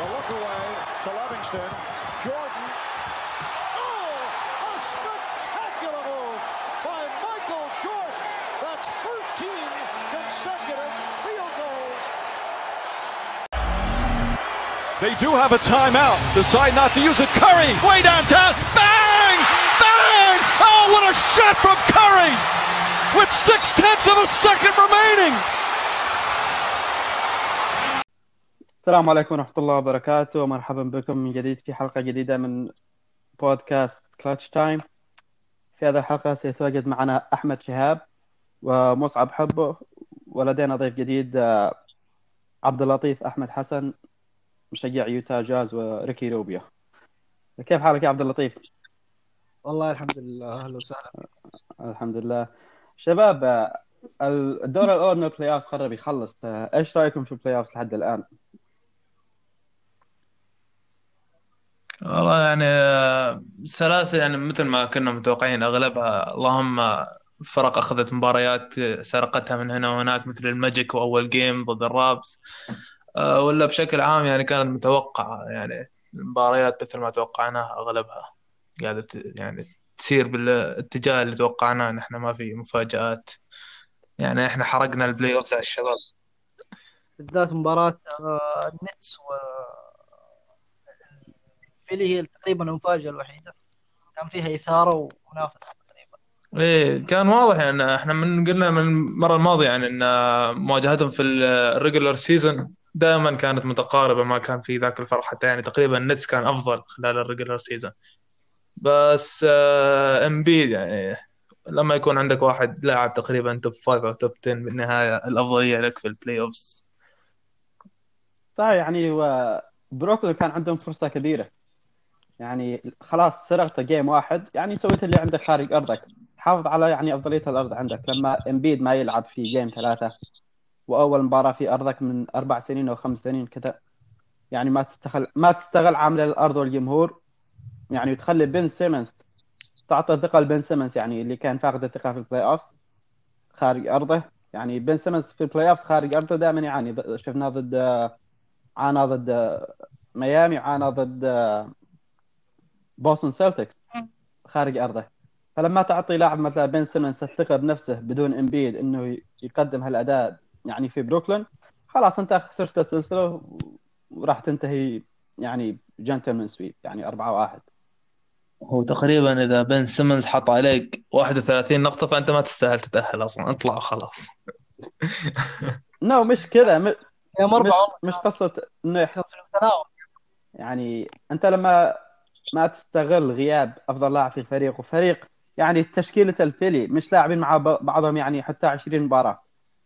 The look away to Livingston. Jordan. Oh, a spectacular move by Michael Jordan. That's 13 consecutive field goals. They do have a timeout. Decide not to use it. Curry, way downtown. Bang! Bang! Oh, what a shot from Curry! With six tenths of a second remaining. السلام عليكم ورحمة الله وبركاته. ومرحبا بكم من جديد في حلقة جديدة من بودكاست كلاتش تايم في هذه الحلقة سيتواجد معنا أحمد شهاب ومصعب حبه ولدينا ضيف جديد آه، عبد اللطيف أحمد حسن مشجع يوتا جاز وريكي روبيو. كيف حالك يا عبد اللطيف؟ والله الحمد لله أهلا وسهلا. الحمد لله. شباب آه، الدور الأول من ال playoff قرب يخلص آه، إيش رأيكم في ال playoff لحد الآن؟ والله يعني سلاسل يعني مثل ما كنا متوقعين أغلبها اللهم فرق أخذت مباريات سرقتها من هنا وهناك مثل الماجيك وأول game ضد الرابتس. آه، ولا بشكل عام يعني كانت متوقعة يعني المباريات مثل ما توقعناها أغلبها قاعدة ت- يعني تسير بالاتجاه اللي توقعناه. نحن ما في مفاجآت. يعني إحنا حرقنا ال playoffs على الشباب. بالذات مباراة آه، النتس و فيلي هي تقريبا المفاجأة الوحيدة. كان فيها إثارة ومنافسة تقريبا. إيه كان واضح يعني إحنا من قلنا من المرة الماضية يعني إن مواجهتهم في ال regular season دائما كانت متقاربة ما كان في ذاك الفرق حتى يعني تقريبا النتس كان أفضل خلال ال regular season بس امبيد يعني لما يكون عندك واحد لاعب تقريبا top 5 أو top 10 بالنهاية الأفضلية لك في ال playoffs صحيح يعني بروكلين كان عندهم فرصة كبيرة. يعني خلاص سرقت game واحد يعني سويت اللي عندك خارج أرضك. حافظ على يعني أفضلية الأرض عندك. لما امبيد ما يلعب في game ثلاثة وأول مباراة في أرضك من أربع سنين أو خمس سنين كذا يعني ما تستغل ما تستغل عامل الأرض والجمهور. يعني وتخلي بن سيمنز تعطي ثقة لبن سيمنز يعني اللي كان فاقد الثقة في ال playoffs خارج أرضه. يعني بن سيمنز في ال playoffs خارج أرضه دائما يعاني. شفناه ضد عانى ضد ميامي وعانى ضد بوسطن سيلتكس خارج أرضه. فلما تعطي لاعب مثل بن سيمنز الثقة بنفسه بدون إمبيد إنه يقدم هالأداء يعني في بروكلين خلاص أنت خسرت السلسلة وراح تنتهي يعني gentleman sweep يعني 4 1 هو تقريبا إذا بن سيمنز حط عليك 31 نقطة فأنت ما تستاهل تتأهل أصلا. اطلع وخلاص. no مش كذا م- مش مش قصة إنه يح- كان في المتناول يعني أنت لما ما تستغل غياب أفضل لاعب في الفريق وفريق يعني تشكيلة الفيلي مش لاعبين مع بعضهم يعني حتى 20 مباراة.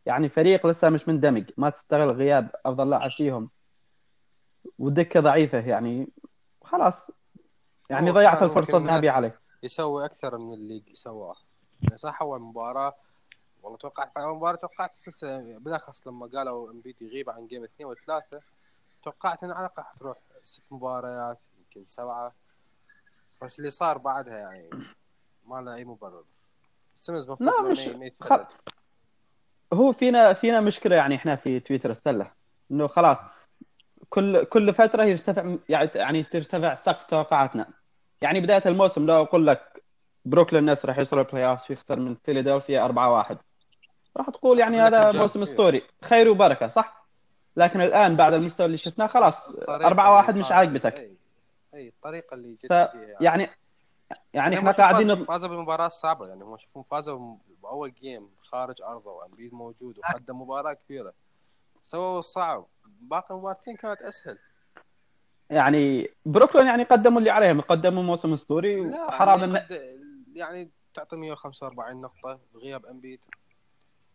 يعني فريق لسه مش مندمج ما تستغل غياب أفضل لاعب فيهم. ودكة ضعيفة يعني خلاص. يعني ضيعت الفرصة الذهبيه عليك. يسوي أكثر من اللي سواه. صح أول مباراة والله توقعت في أول مباراة توقعت السلسلة بالأخص لما قالوا امبيد يغيب عن جيم اثنين وثلاثة توقعت انه على الأقل حتروح ست مباريات يمكن سبعة. بس اللي صار بعدها يعني ما له أي مبرر. سيمز لا، ما مش- يتفلت هو فينا فينا مشكلة يعني إحنا في تويتر السله إنه خلاص كل كل فترة يرتفع يعني ترتفع سقف توقعاتنا. يعني بداية الموسم لو أقول لك بروكلين نتس راح يوصل ال playoff يخسر من فيلادلفيا 4 1 راح تقول يعني هذا موسم. اسطوري خير وبركة صح؟ لكن الآن بعد المستوى اللي شفناه خلاص الطريقة 4 اللي 1 مش عاجبتك. إي الطريقة اللي جت ف فيها يعني. يعني إحنا هم شوف قاعدين فازوا- بمباراة صعبة يعني هم شوفوا فازوا بأول جيم خارج أرضه وأمبيد موجود وقدم مباراة كبيرة. سووا الصعب باقي المباراتين كانت أسهل. يعني بروكلين يعني قدموا اللي عليهم قدموا موسم أسطوري لا وحرام يعني, قد... يعني تعطي 145 نقطة بغياب أمبيد.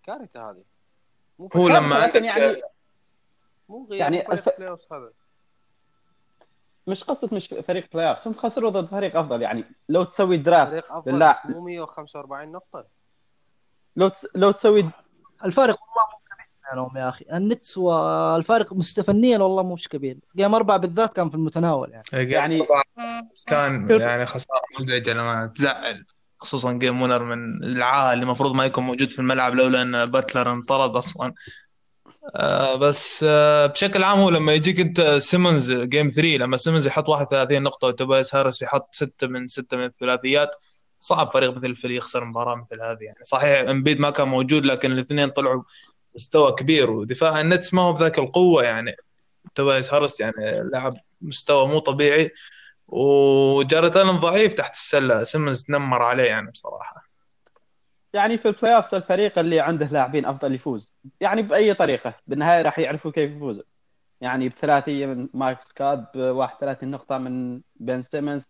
كارثة هذه. مو هو لما عندك يعني مو غياب يعني يعني الف- هذا. مش قصة مش فريق playoff هم خسروا ضد فريق أفضل يعني لو تسوي draft فريق بس مو 145 نقطة. لو تس... لو تسوي الفارق والله مو كبير بينهم يا أخي. النتس والفارق مستفنيا والله مش كبير. game أربعة بالذات كان في المتناول يعني. يعني يعني كان يعني خسارة مزعجة لما تزعل. خصوصا game winner من العاهة اللي المفروض ما يكون موجود في الملعب لولا إن باتلر انطرد أصلا. آه بس آه بشكل عام هو لما يجيك انت سيمونز game 3 لما سيمونز يحط 31 نقطة وتوبايس هارس يحط 6 من 6 من الثلاثيات صعب فريق مثل الفيلي يخسر مباراة مثل هذه يعني. صحيح امبيد ما كان موجود لكن الاثنين طلعوا مستوى كبير ودفاع النتس ما هو بذاك القوة يعني. توبايس هارس يعني لاعب مستوى مو طبيعي وجاريت آلن ضعيف تحت السلة. سيمونز تنمر عليه يعني بصراحة. يعني في ال playoffs الفريق اللي عنده لاعبين أفضل يفوز. يعني بأي طريقة. بالنهاية راح يعرفوا كيف يفوزوا. يعني بثلاثية من مايك سكات ب 31 نقطة من بن سيمنز.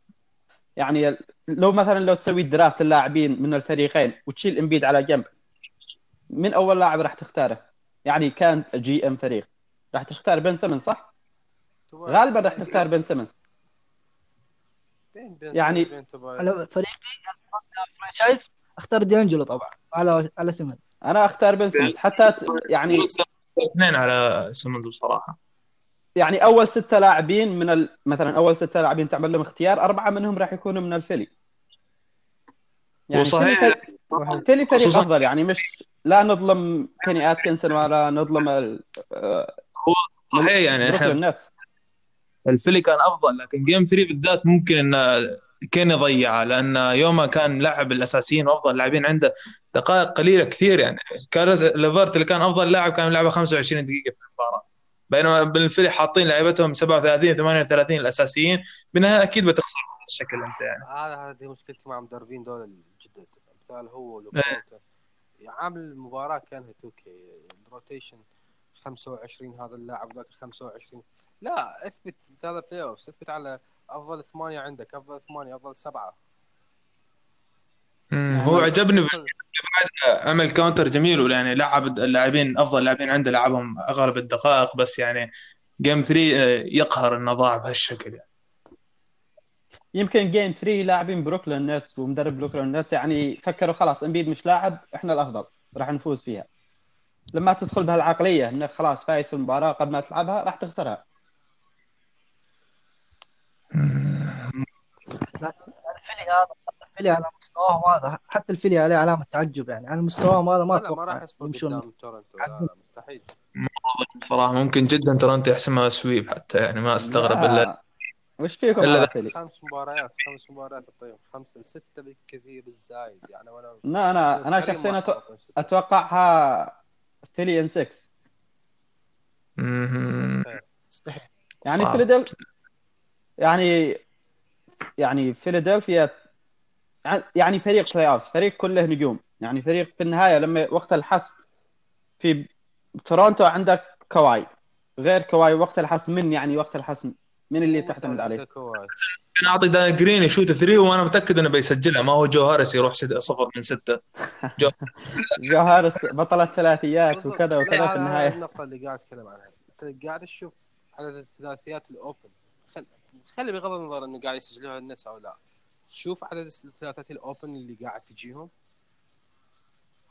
يعني لو مثلا لو تسوي draft اللاعبين من الفريقين وتشيل إمبيد على جنب من أول لاعب راح تختاره؟ يعني كان GM فريق. راح تختار بن سيمنز صح؟ غالبا راح تختار بن سيمنز. يعني- فريقي franchise اختار ديانجلو طبعا على على سيمنز أنا أختار بن سيمنز حتى يعني اثنين على سيمونز بصراحة. يعني أول ستة لاعبين من ال... مثلا أول ستة لاعبين تعمل لهم اختيار أربعة منهم راح يكونوا من الفيلي. يعني وصحيح- فيلي فريق- فيلي فريق خصوصاً- أفضل يعني مش لا نظلم كيني آتكنسون ولا نظلم ال... آه، صحيح يعني إحنا الفيلي كان أفضل لكن game 3 بالذات ممكن انه كان يضيعه لأن يومها كان لاعب الأساسيين وأفضل لاعبين عنده دقائق قليلة كثير يعني. كارس ليفرت اللي كان أفضل لاعب كان يلعبه 25 دقيقة في المباراة. بينما بالفيلي حاطين لعيبتهم 37 38 الأساسيين بالنهاية أكيد بتخسر بهذا الشكل أنت يعني. هذا هذه مشكلتي مع مدربين دول الجدد مثال هو ولوك والتون عامل المباراة كأنها 2K ال rotation 25 هذا اللاعب ذاك 25 لا اثبت هذا playoff اثبت على أفضل ثمانية عندك أفضل ثمانية أفضل سبعة. مم، هو عجبني عمل counter جميل يعني لعب اللاعبين أفضل لاعبين عنده لعبهم أغلب الدقائق بس يعني game 3 يقهر انه ضاع بهالشكل يعني. يمكن game 3 لاعبين بروكلين نتس ومدرب بروكلين نتس يعني فكروا خلاص امبيد مش لاعب إحنا الأفضل راح نفوز فيها. لما تدخل بهالعقلية إنك خلاص فايز في المباراة قبل ما تلعبها راح تخسرها. الفيلي هذا الفيلي على مستواهم هذا حتى الفيلي عليه علامة تعجب يعني. على مستواهم هذا ما لا لا ما أتوقع راح يمشون قدام تورنتو. لا لا مستحيل. بصراحه ممكن جدا تورنتو يحسمها sweep حتى يعني ما أستغرب لا. إلا وش فيكم فيلي؟ خمس مباريات خمس مباريات طيب خمسة سته بالكثير بالزايد يعني. وأنا لا أنا أنا شخصيا. اتوقعها 3 in 6 مهم. مستحيل. يعني صعب. يعني يعني فيلادلفيا يعني فريق playoff فريق كله نجوم يعني فريق في النهايه لما وقت الحسم في تورونتو عندك كواي غير كواي وقت الحسم من يعني وقت الحسم من اللي تعتمد عليه. أنا اعطي دان جرين يشوت three وأنا متاكد انه بيسجلها ما هو جو هارس يروح صفر من سته جو هاريس بطل الثلاثيات بالضبط. وكذا وكذا في النهايه النقطة اللي قاعد اتكلم عنها انت قاعد تشوف عدد الثلاثيات ال open. خلي بغض النظر إنه قاعد يسجلوها الناس أو لا. شوف عدد الثلاثيات ال open اللي قاعد تجيهم.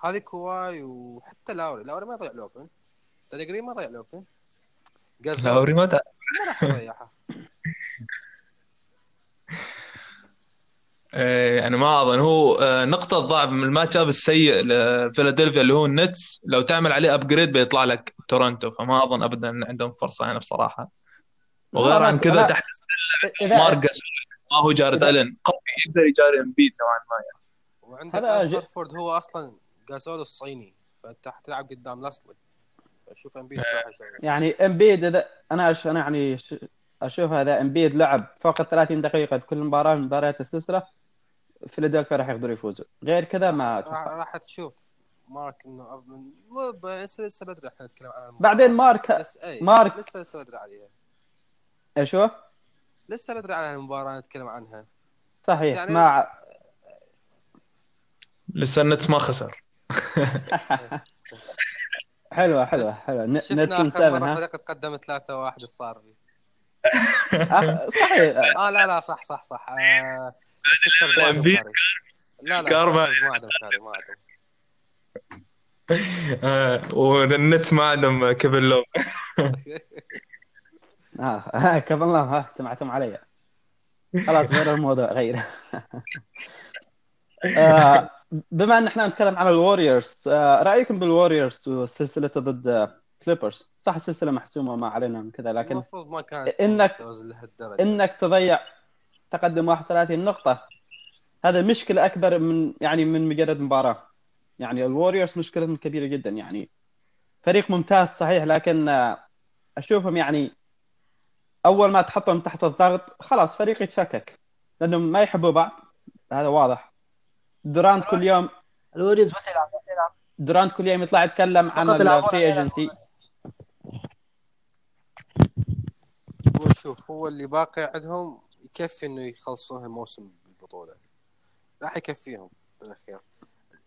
هذه كواهي وحتى لاوري. لاوري ما يضيع ال open. تدري ما يضيع ال open؟ لاوري ما راح يضيعها. إيه، يعني ما أظن. هو آه، نقطة ضعف من ال match up السيء لفيلادلفيا اللي هو النتس لو تعمل عليه upgrade بيطلع لك تورنتو. فما أظن ابدا ان عندهم فرصة يعني بصراحة. وغير عن كذا. تحت اذا مارك جازول ما هو جاريت الن قوي يقدر يجاري إمبيد نوعا ما يعني. وعندك هورفورد هو أصلا جازول الصيني فأنت حتلعب قدام لاسلي فشوف إمبيد شو راح يسوي يعني إمبيد اذا أنا أش... أنا يعني. أشوف هذا إمبيد لعب فوق ال 30 دقيقه بكل مباراة من مباريات السلسلة فيلادلفيا راح يقدروا يفوزوا غير كذا ما راح تشوف مارك إنه لسه لسه بدري إحنا نتكلم عن. بعدين مارك لسه اي مارك- لسه لسه بدري عليها إيش هو؟ لسه بدري على المباراة نتكلم عنها. صحيح يعني- مع لسه النتس ما خسر. حلوة حلوة حلوة. ن- شفنا نتس ون آخر 7 مرة فريق تقدم 3 1 إيش صار فيه أخ- صحيح. آه لا لا صح صح صح. آه ما لا لا كاري ما- ما عندهم كاري ما عندهم. آه، والنتس ما عندهم كيفن لوف آه كيف الله ها اجتمعتم علي. خلاص غير الموضوع غير. آه، بما ان إحنا نتكلم عن الوريورز آه، رأيكم بالوريورز وسلسلته ضد الكليبرز صح السلسلة محسومة وما علينا من كذا لكن المفروض ما كانت لهالدرجة. إنك تضيع تقدم 31 نقطة. هذا مشكلة أكبر من يعني من مجرد مباراة. يعني الوريورز مشكلتهم كبيرة جدا يعني فريق ممتاز صحيح لكن آه، أشوفهم يعني أول ما تحطهم تحت الضغط خلاص فريق يتفكك لأنهم ما يحبوا بعض. هذا واضح. دورانت كل يوم الوريوز بس يلعب دورانت كل يوم يطلع يتكلم عن ال free. agency هو شوف هو اللي باقي عندهم يكفي إنه يخلصون الموسم بالبطولة. راح يكفيهم بالأخير.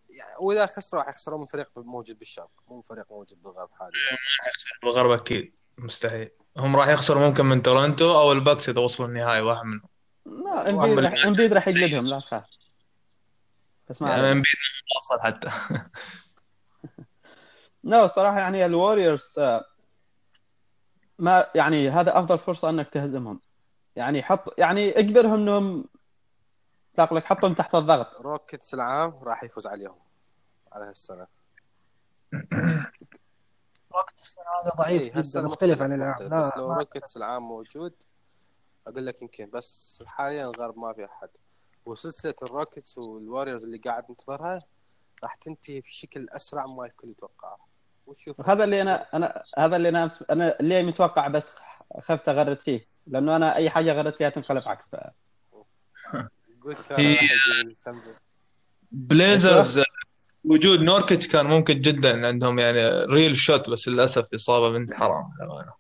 يعني وإذا خسروا راح يخسرون من فريق موجود بالشرق مو من فريق موجود بالغرب حاليا. بالغرب أكيد مستحيل. هم راح يخسروا ممكن من تورنتو أو الباكس اذا وصلوا النهائي واحد منهم. لا إمبيد راح إمبيد راح يقلدهم لا تخاف بس ما يعني. إمبيد ما وصل حتى. لا الصراحة يعني الوريورز ما يعني هذا أفضل فرصة أنك تهزمهم. يعني حط يعني اجبرهم أنهم تلاقي لك حطهم تحت الضغط. روكيتس العام راح يفوز عليهم على هالسنة. السنة هذا ضعيف إيه، جدا هالسنة مختلف عن العام بس لا لو ما- روكيتس العام موجود أقول لك يمكن بس حاليا الغرب ما في أحد. وسلسلة الروكيتس والواريورز اللي قاعد ننتظرها راح تنتهي بشكل أسرع ما الكل يتوقعه. وشوف. هذا اللي أنا أنا هذا اللي أنا أنا اللي متوقع بس خفت أغرد فيه. لأنه أنا أي حاجة غرد فيها تنقلب عكس. قلت الثمبل. بليزرز وجود نوركيتش كان ممكن جدا عندهم يعني real shot بس للأسف إصابة بنت حرام للأمانة.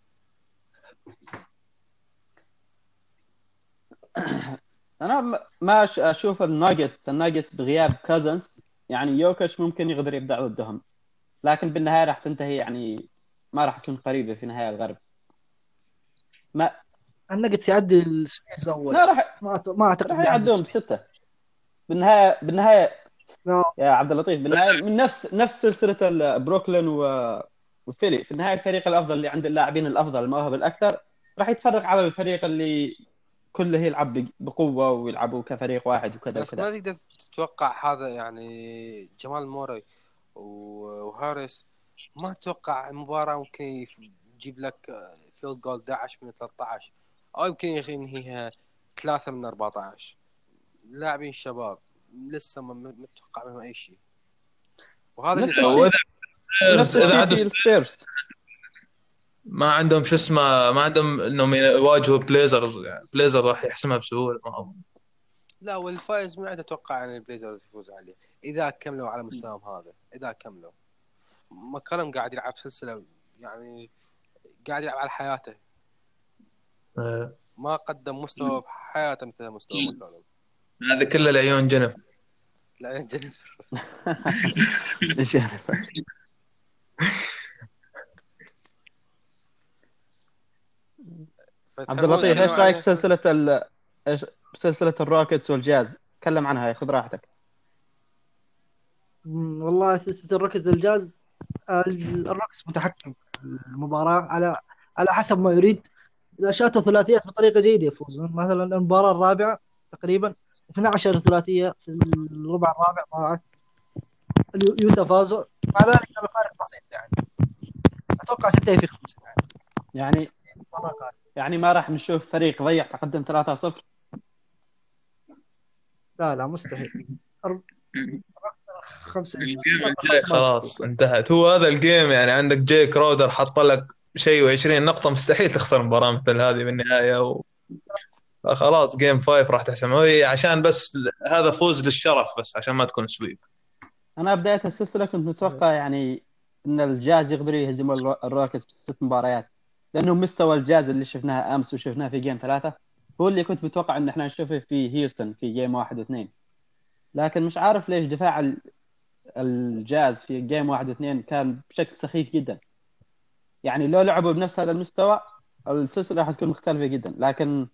أنا م- ما أش- أشوف الناجتس الناجتس بغياب كازنز. يعني يوكيتش ممكن يقدر يبدع ضدهم. لكن بالنهاية راح تنتهي يعني ما راح تكون قريبة في نهاية الغرب. ما النقتس يعدي السبيرز أول. لا راح ما ما أعتقد راح يعدون بالنهاية بالنهاية لا. يا عبد اللطيف بالنهاية من نفس نفس سلسلة ال- بروكلين و... وفيلي. في النهاية الفريق الأفضل اللي عند اللاعبين الأفضل المواهب الأكثر راح يتفوق على الفريق اللي كله يلعب ب- بقوة ويلعبوا كفريق واحد وكذا بس ما وكذا تقدر تتوقع هذا يعني جمال موراي و- وهاريس. ما أتوقع المباراه ممكن يجيب لك field goal 11 من 13 أو يمكن ينهيها 3 من 14 لاعبين شباب. لسه ما متوقع منهم أي شيء. وهذا اللي صار. نفس اذا السبيرز ما عندهم شو اسمه ما عندهم إنهم يواجهوا بليزرز يعني بليزر راح يحسمها بسهولة ما أظن. لا والفايز ما عاد أتوقع إن البليزرز يفوز عليه. إذا كملوا على مستواهم هذا إذا كملوا. مكانهم قاعد يلعب سلسلة يعني قاعد يلعب على حياته. آه، ما قدم مستوى بحياته مثل مستوى مكانهم هذا كله لعيون جنيف لا يا جينيفر عبد اللطيف إيش رأيك في سلسلة ال... إيش سلسلة الروكيتس والجاز؟ تكلم عنها خذ راحتك. والله سلسلة الروكتس الجاز آه، الروكتس متحكم في المباراة على على حسب ما يريد. اذا شاتوا ثلاثيات بطريقة جيدة يفوزون. مثلا المباراة الرابعة تقريبا 12 ثلاثية في الربع الرابع ضاعت اليو- يوتا فازوا. مع ذلك ترى فارق بسيط يعني أتوقع تنتهي في خمسة يعني يعني. يعني ما راح نشوف فريق ضيع تقدم 3-0 لا لا مستحيل. الر- خمسة. ال game أتوقع الجاي خمس مرات. خلاص انتهت. هو هذا ال game يعني عندك Jae Crowder حط لك شيء و20 نقطة مستحيل تخسر مباراة مثل هذه بالنهاية و... خلاص game five راح تحسم. عشان بس هذا فوز للشرف بس عشان ما تكون sweep أنا بداية السلسلة كنت متوقع يعني إن الجاز يقدروا يهزموا ال Rockets بست مباريات. لأنه مستوى الجاز اللي شفناه أمس وشفناه في game ثلاثة هو اللي كنت متوقع إن إحنا نشوفه في هيوستن في game واحد واثنين. لكن مش عارف ليش دفاع ال- الجاز في game واحد واثنين كان بشكل سخيف جدا. يعني لو لعبوا بنفس هذا المستوى السلسلة راح تكون مختلفة جدا. لكن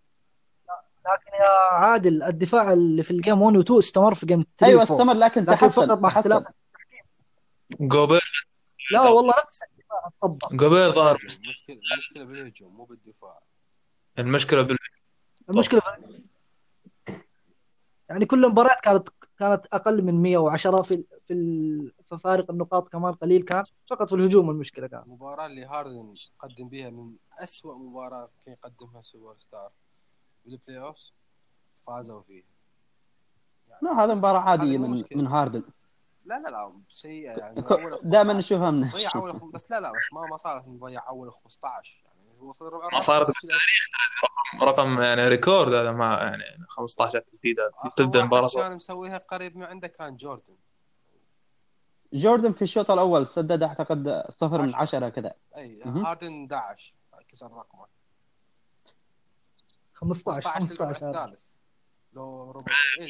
لكن يا عادل الدفاع اللي في ال game 1 و 2 استمر في game 3 أيوه و 4 استمر لكن لكن فقط مع اختلاف جوبير؟ لا والله نفس الدفاع طبق جوبير ظهر. المشكلة المشكلة بالهجوم مو بالدفاع. المشكلة بال... المشكلة في يعني كل المباريات كانت كانت أقل من 110 في في ال- ففارق النقاط كمان قليل كان. فقط في الهجوم المشكلة كان. المباراة اللي هاردن قدم بها من أسوأ مباراة كان يقدمها سوبر ستار. بال playoff فازوا فيه لا هذا مباراة عادية هذه مو من مشكلة. من هاردن. لا لا لا سيئة. يعني دائما 15 نشوفها منه ضيع أول خم... بس لا لا بس ما ما صارت نضيع أول 15 يعني هو صار ربع ما صارت رقم يعني record هذا ما يعني 15 تسديدة. تبدأ المباراة كان مسويها قريب من عنده كان جوردن. جوردن في الشوط الأول سدد أعتقد صفر من عشرة. كذا. أي. هاردن 11 كسر رقمه 15 15 للربع 15 هذا. الثالث. لو ربع إيه.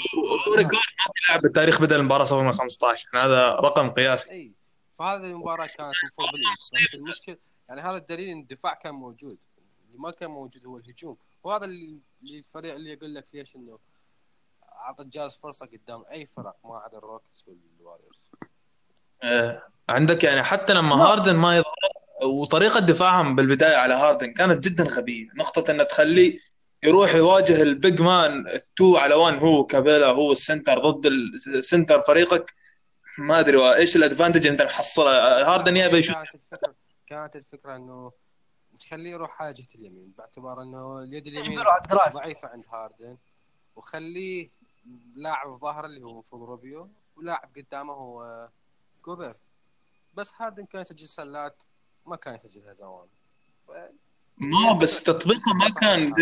هو record ما في لاعب بالتاريخ بدا المباراه صفر من 15 يعني هذا رقم قياسي. اي فهذه المباراة كانت المفروض بس المشكلة يعني هذا الدليل إن الدفاع كان موجود. اللي ما كان موجود هو الهجوم. وهذا اللي الفريق اللي يقول لك ليش إنه اعطى الجاز فرصة قدام أي فرق ما عدا ال Rockets وال Warriors آه، عندك يعني حتى لما هاردن ما يضغط وطريقة دفاعهم بالبداية على هاردن كانت جدا غبية. نقطة انه تخليه يروح يواجه ال big man 2 على 1 هو كابيلا هو ال center ضد ال center فريقك. ما أدري إيش ال advantage اللي أنت محصله. هاردن يبي ي shoot كانت الفكرة كانت الفكرة إنه تخليه يروح على جهه اليمين باعتبار إنه اليد اليمين ضعيفة عند هاردن. وخليه لاعب ظهر اللي هو المفروض روبيو ولاعب قدامه هو جوبر بس هاردن كان يسجل سلات ما كان يسجل هو وان ف- ما بس تطبيقه ما كان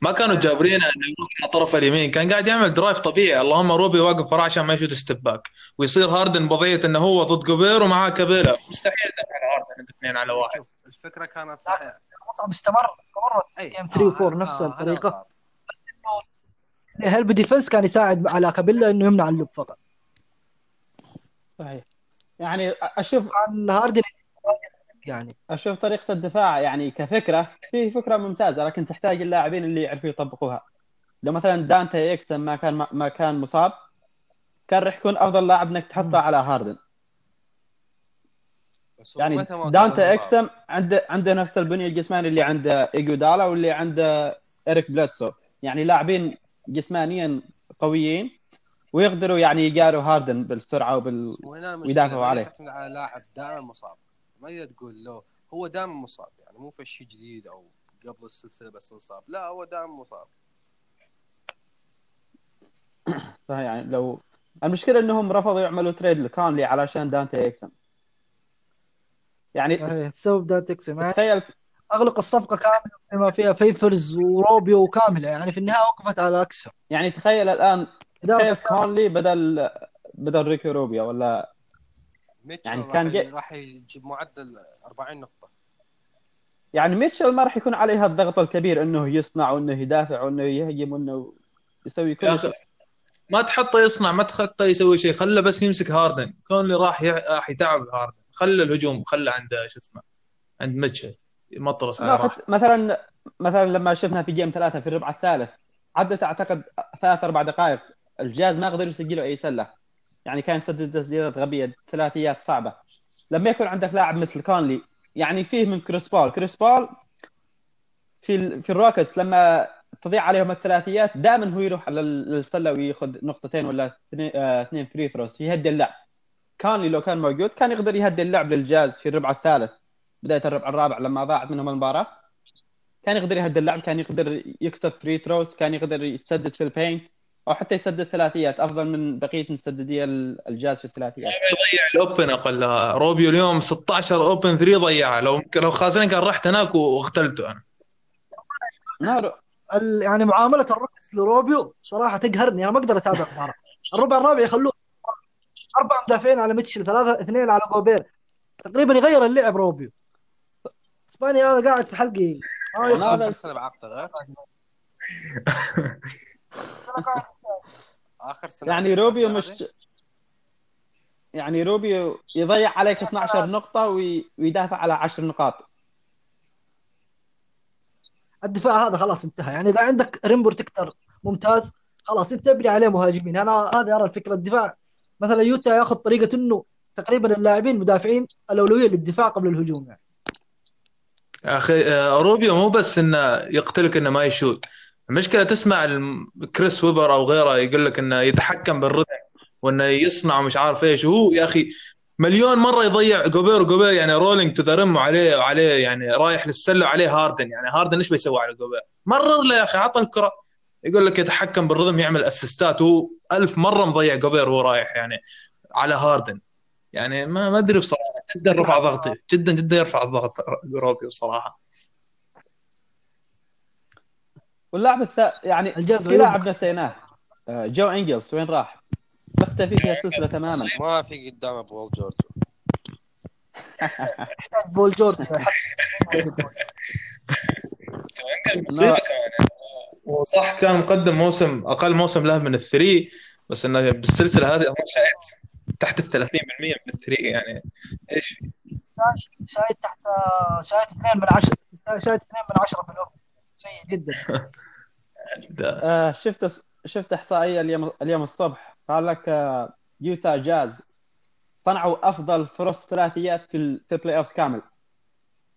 ما كانوا جابرينه إنه يروح على طرف اليمين. كان قاعد يعمل drive طبيعي. اللهم روبيو واقف وراه عشان ما ي shoot step back. ويصير هاردن بضية إنه هو ضد جوبير ومعاه كابيلا. مستحيل على هاردن اثنين على واحد. الفكرة كانت مصعب استمر استمرت game 3 و 4 آه، نفس الطريقة. هذا الغلط. ال help defense كان يساعد على كابيلا إنه يمنع ال lob فقط؟ صحيح. يعني أشوف كان هاردن يعني. أشوف طريقة الدفاع يعني كفكرة في فكرة ممتازة لكن تحتاج اللاعبين اللي يعرفوا يطبقوها. لو مثلا دانتي اكسم ما كان ما كان مصاب كان راح يكون أفضل لاعب إنك تحطه على هاردن. يعني دانتي. اكسم عنده عنده نفس البنية الجسمانية اللي عنده ايجودالا واللي عنده اريك بليدسو. يعني لاعبين جسمانيا قويين ويقدروا يعني يجاروا هاردن بالسرعة وبال ويدافعوا عليه. تعتمد على لاعب دائما مصاب. ما يقدر تقول له هو دائما مصاب يعني مو في شيء جديد أو قبل السلسلة بس انصاب. لا هو دائما مصاب. صحيح يعني لو المشكلة إنهم رفضوا يعملوا trade لكونلي علشان دانتي اكسم يعني إيه، ده تقسم يعني تخيل أغلق الصفقة كاملة بما فيها فيفورز وروبيو كاملة يعني في النهاية وقفت على اكسم يعني تخيل الآن كيف كونلي بدل بدل ريكي روبيو ولا ميتشل يعني كان جي- راح يجيب معدل 40 نقطة. يعني ميتشل ما راح يكون عليه الضغط الكبير إنه يصنع وإنه يدافع وإنه يهجم وإنه يسوي كل شيء. ما تحطه يصنع ما تحطه يسوي شيء خله بس يمسك هاردن. كونلي راح ي- راح يتعب هاردن خله الهجوم خله عند شو اسمه عند ميتشل مطرس على حت- مثلا مثلا لما شفنا في game ثلاثة في الربع الثالث عدت أعتقد ثلاث أربع دقائق الجهاز ما قدر يسجلوا أي سلة. يعني كان يسدد تسديدات غبية ثلاثيات صعبة. لما يكون عندك لاعب مثل كونلي يعني فيه من كريس بول. كريس بول في. في ال Rockets لما تضيع عليهم الثلاثيات دائما هو يروح على ال- السله وياخذ نقطتين ولا اثنين آه، free throws يهدي اللعب. كونلي لو كان موجود كان يقدر يهدي اللعب للجاز في الربع الثالث بداية الربع الرابع لما ضاعت منهم المباراة. كان يقدر يهدي اللعب كان يقدر يكسب free throws كان يقدر يسدد في ال paint أو حتى يسدد ثلاثيات أفضل من بقية مسددي ال- الجاز في الثلاثيات. يضيع الأوبن أقل روبيو اليوم 16 أوبن 3 ضيعها لو لو خازنين كان رحت هناك واغتلته أنا. نارو ال- يعني معاملة الروكس لروبيو صراحة تقهرني أنا ما أقدر أتابع المباراه الربع الرابع يخلوه أربع مدافعين على ميتشل ثلاثة اثنين على جوبير تقريبا يغير اللعب روبيو. إسبانيا هذا قاعد في حلقي ما. اخر سنه بعقده. غير آخر سنة يعني روبيو مش؟ يعني روبيو يضيع عليك 12 نقطة وي- ويدافع على 10 نقاط. الدفاع هذا خلاص انتهى. يعني إذا عندك rim protector ممتاز خلاص أنت ابني عليه مهاجمين. أنا هذه أرى الفكرة. الدفاع مثلا يوتا ياخذ طريقة إنه تقريبا اللاعبين مدافعين الأولوية للدفاع قبل الهجوم يعني. يا أخي آه، روبيو مو بس إنه يقتلك إنه ما يشوت. المشكلة تسمع كريس ويبر أو غيره يقول لك إنه يتحكم بالرتم وإنه يصنع مش عارف إيش. وهو يا أخي مليون مرة يضيع جوبير وجوبير يعني rolling to the rim وعليه وعليه يعني رايح للسلة وعليه هاردن. يعني هاردن إيش بيسوي على جوبير؟ مرر له يا أخي عطى الكرة. يقول لك يتحكم بال rhythm يعمل اسيستات وهو ألف مرة مضيع جوبير وهو رايح يعني على هاردن. يعني ما ما أدري بصراحة جدا رفع ضغطي. جدا جدا يرفع الضغط روبيو بصراحة. واللاعب الثاني يعني الجاز في. لاعب نسيناه آه، جو إنجلز وين راح؟ مختفي في السلسلة تماما ما في قدامه بول جورج يحتاج بول جورج. وصح كان مقدم موسم أقل موسم له من ال three بس إنه بالسلسلة هذه تحت ال 30% من ال three يعني إيش في؟ شايت تحت شايت 2 من 10 شايت 2 من 10 في الأوروبا سيء جدا. آه، شفت شفت إحصائية اليوم اليوم الصبح. قال لك آه، يوتا جاز صنعوا أفضل فرص ثلاثيات في ال- في ال playoff كامل.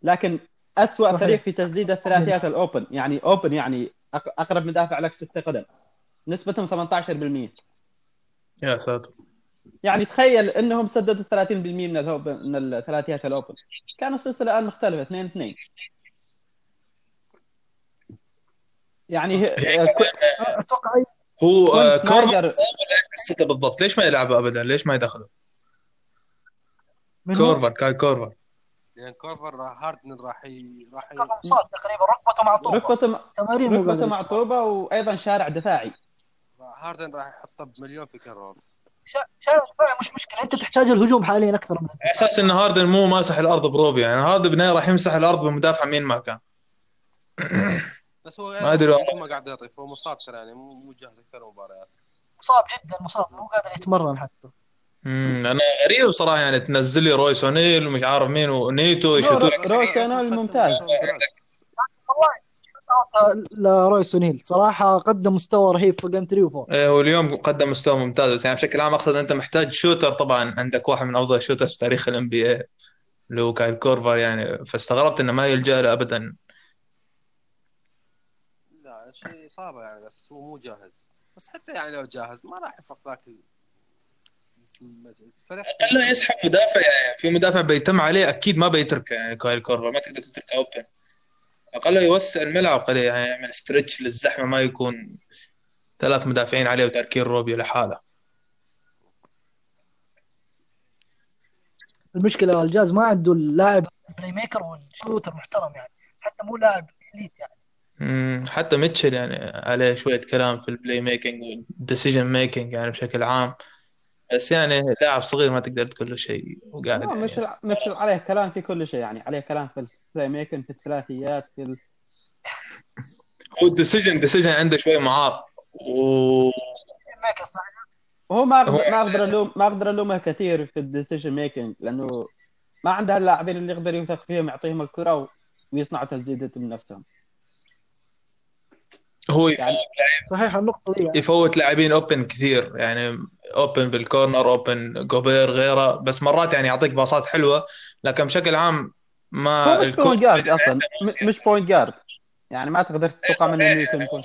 لكن اسوء. فريق في تسديد الثلاثيات ال open. يعني open يعني أقرب مدافع لك ستة قدم. نسبتهم 18% يا ساتر. يعني تخيل إنهم سددوا 30% من ال open من الثلاثيات ال open. كان السلسلة الآن مختلفة 2 2 يعني آه، ك- أتوقع هو آه، كورفر ولا إيش قصته بالضبط. ليش ما يلعبه ابدا؟ ليش ما يدخله كورفر كايل كورفر. لأن كورفر راح- هاردن راح ي... راح ي... تقريبا ركبته معطوبه ركبته م- تمارين ركبته معطوبه وأيضا شارع دفاعي. هاردن راح يحطه بمليون في شا- شارع دفاعي مش مشكلة. أنت تحتاج الهجوم حاليا أكثر من على أساس إن هاردن مو ماسح الأرض بروبيو يعني هاردن بالنهايه راح يمسح الأرض بمدافع مين ما كان. بس هو ما أدري والله. ما قاعد يضيف هو مصاب ترى يعني مو مو جاهز أكثر مباريات. مصاب جدا مصاب مو قادر يتمرن حتى. امم أنا غريب بصراحة يعني تنزل لي رويس أونيل ومش عارف مين ونيتو يشوتوا رويس أونيل ممتاز. رويس أونيل صراحة قدم مستوى رهيب في game 3 و4 إيه، واليوم قدم مستوى ممتاز بس يعني بشكل عام أقصد أنت محتاج shooter طبعا عندك واحد من أفضل ال shooters في تاريخ ال NBA اللي هو كايل كورفر يعني. فاستغربت إنه ما يلجأ له ابدا. لا شيء اصابه يعني بس هو مو جاهز. بس حتى يعني لو جاهز ما راح يفرق ذاك ال- الفريق أقل يسحب مدافع يعني في مدافع بيتم عليه أكيد ما بيتركه يعني كايل كورفر ما تقدر تتركه open. أقل يوسع الملعب قليل يعني يعمل stretch للزحمة ما يكون ثلاث مدافعين عليه وتاركين روبيو لحاله. المشكلة الجاز ما عنده اللاعب playmaker وال shooter محترم يعني حتى مو لاعب elite يعني. مم، حتى ميتشل يعني عليه شوية كلام في ال playmaking وال decision making يعني بشكل عام. بس يعني لاعب صغير ما تقدر تقول له شيء وقاعد لا يعني. مش مش عليه كلام في كل شيء يعني عليه كلام في ال playmaking في الثلاثيات في ال... هو ال decision decision عنده شوي معاق و هو ما هو- أقدر ما أقدر الوم ما أقدر ألومه كثير في ال decision making لأنه ما عنده اللاعبين اللي يقدر يوثق فيهم يعطيهم الكرة و... ويصنعوا تسديدات من هو يعني- يفوت صحيح النقطة دي يعني. يفوت لاعبين open كثير يعني open بال corner open جوبير غيره. بس مرات يعني يعطيك باصات حلوة لكن بشكل عام ما مش point guard أصلا. مش point guard يعني ما تقدر تتوقع منه إنه يكون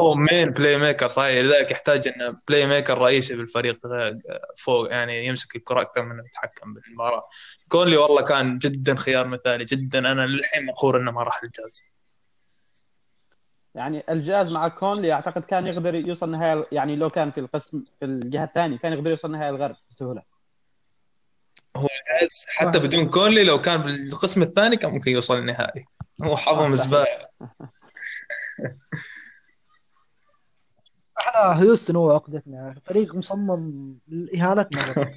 هو main playmaker صحيح. لذلك يحتاج انه playmaker رئيسي بالفريق غير- فوق يعني يمسك الكرة أكثر من يتحكم بالمباراة. كونلي والله كان جدا خيار مثالي جدا. أنا للحين مقهور إنه ما راح الجاز يعني الجاز مع كونلي أعتقد كان يقدر يوصل نهاية يعني لو كان في القسم في الجهة الثانية كان يقدر يوصل نهاية الغرب بسهولة. هو الجاز حتى بدون كونلي لو كان بالقسم الثاني كان ممكن يوصل النهائي هو حظهم. زباله إحنا هيوستن هو عقدتنا فريق مصمم لإهانتنا.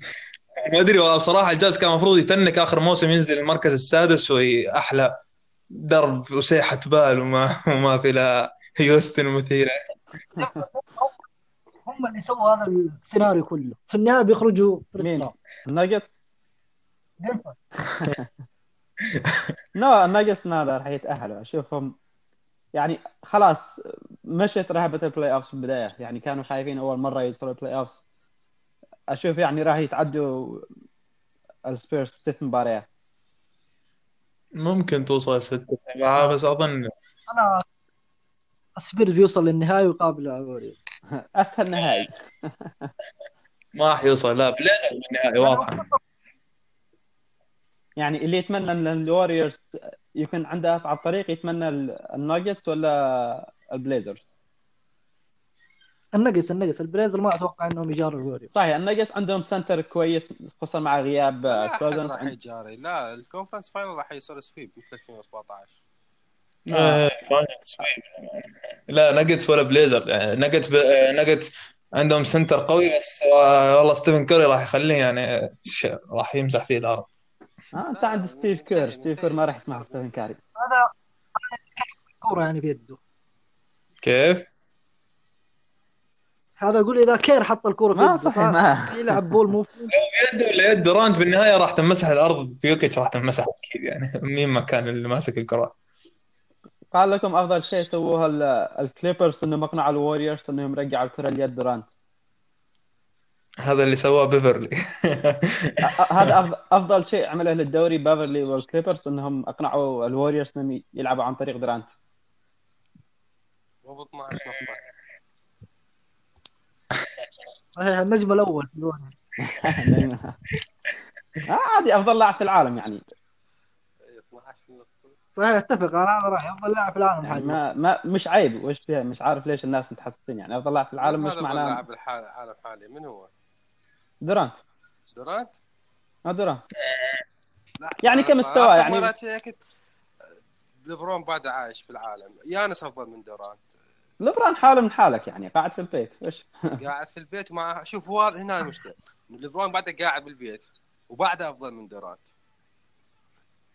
ما أدري والله بصراحة الجاز كان المفروض ي tank آخر موسم ينزل المركز السادس وهي أحلى. درب وسيحة بال وما وما في لا هيوستن مثيره هم اللي سووا هذا السيناريو كله. في النهاية بيخرجوا مين؟ الناجتس دنفر لا الناجتس ما راح يتأهلوا. أشوفهم يعني خلاص مشت رهبه البلاي اوفs في البداية. يعني كانوا خايفين أول مرة يوصلوا البلاي اوفs أشوف يعني راح يتعدوا السبيرز بست مباريات. ممكن توصل ستة سبعة بس أظن أنا السبيرز بيوصل للنهائي ويقابل الوريورز أسهل نهائي. ما راح يوصل لا بليزر بالنهائي واضحه يعني اللي يتمنى إن الوريورز يكون عنده أصعب طريق يتمنى ال- الناجتس ولا البليزرز؟ النقص النقص. البليزر ما أتوقع إنهم يجاروا الوريورز. صحيح الناجتس عندهم center كويس خصوصا مع غياب آه، كوزنز راح يجاري. لا ال conference final راح يصير sweep مثل 2017 آه، final sweep. لا ناجتس ولا بليزر. يعني ناجتس ب... ناجتس عندهم center قوي بس آه، والله ستيفن كوري راح يخليه يعني آه، ش- راح يمسح فيه الأرض. آه أنت عند ستيف كير. ستيف كير ما راح يسمح ستيفن كاري. هذا كورة يعني في يده. كيف؟ هذا أقول إذا كير حط الكورة في ما يده صحيح ما. يلعب ball mo يد ولا يد. دورانت بالنهاية راح تمسح الأرض. يوكيتش راح تمسح أكيد يعني. مين ما كان اللي ماسك الكرة. قال لكم أفضل شيء سووه ال- الكليبرز انهم اقنعوا الوريورز انهم يرجعوا الكرة ليد دورانت. هذا اللي سواه بيفرلي. هذا أفضل, أفضل شيء عمله للدوري بافرلي والكليبرز إنهم أقنعوا الوريورز إنهم يلعبوا عن طريق دورانت. مو ب 12 نقطة صحيح النجم الأول. آه، عادي أفضل لاعب في العالم يعني. 12 نقطة صحيح أتفق. أنا هذا راح أفضل لاعب في العالم يعني حاليا. ما ما مش عيب. وش فيها؟ مش عارف ليش الناس متحسسين يعني. أفضل لاعب في العالم مش معناه لاعب الحال- العالم حاليا. من هو؟ دورانت. دورانت؟ ما دورانت. يعني كمستوى يعني- ليبرون بعد عايش في العالم. يانس أفضل من دورانت. لبران حاله من حالك يعني قاعد في البيت وش قاعد في البيت ومع شوف هو هذا هنا المشكلة. ليبرون بعده قاعد بالبيت وبعده أفضل من دورانت.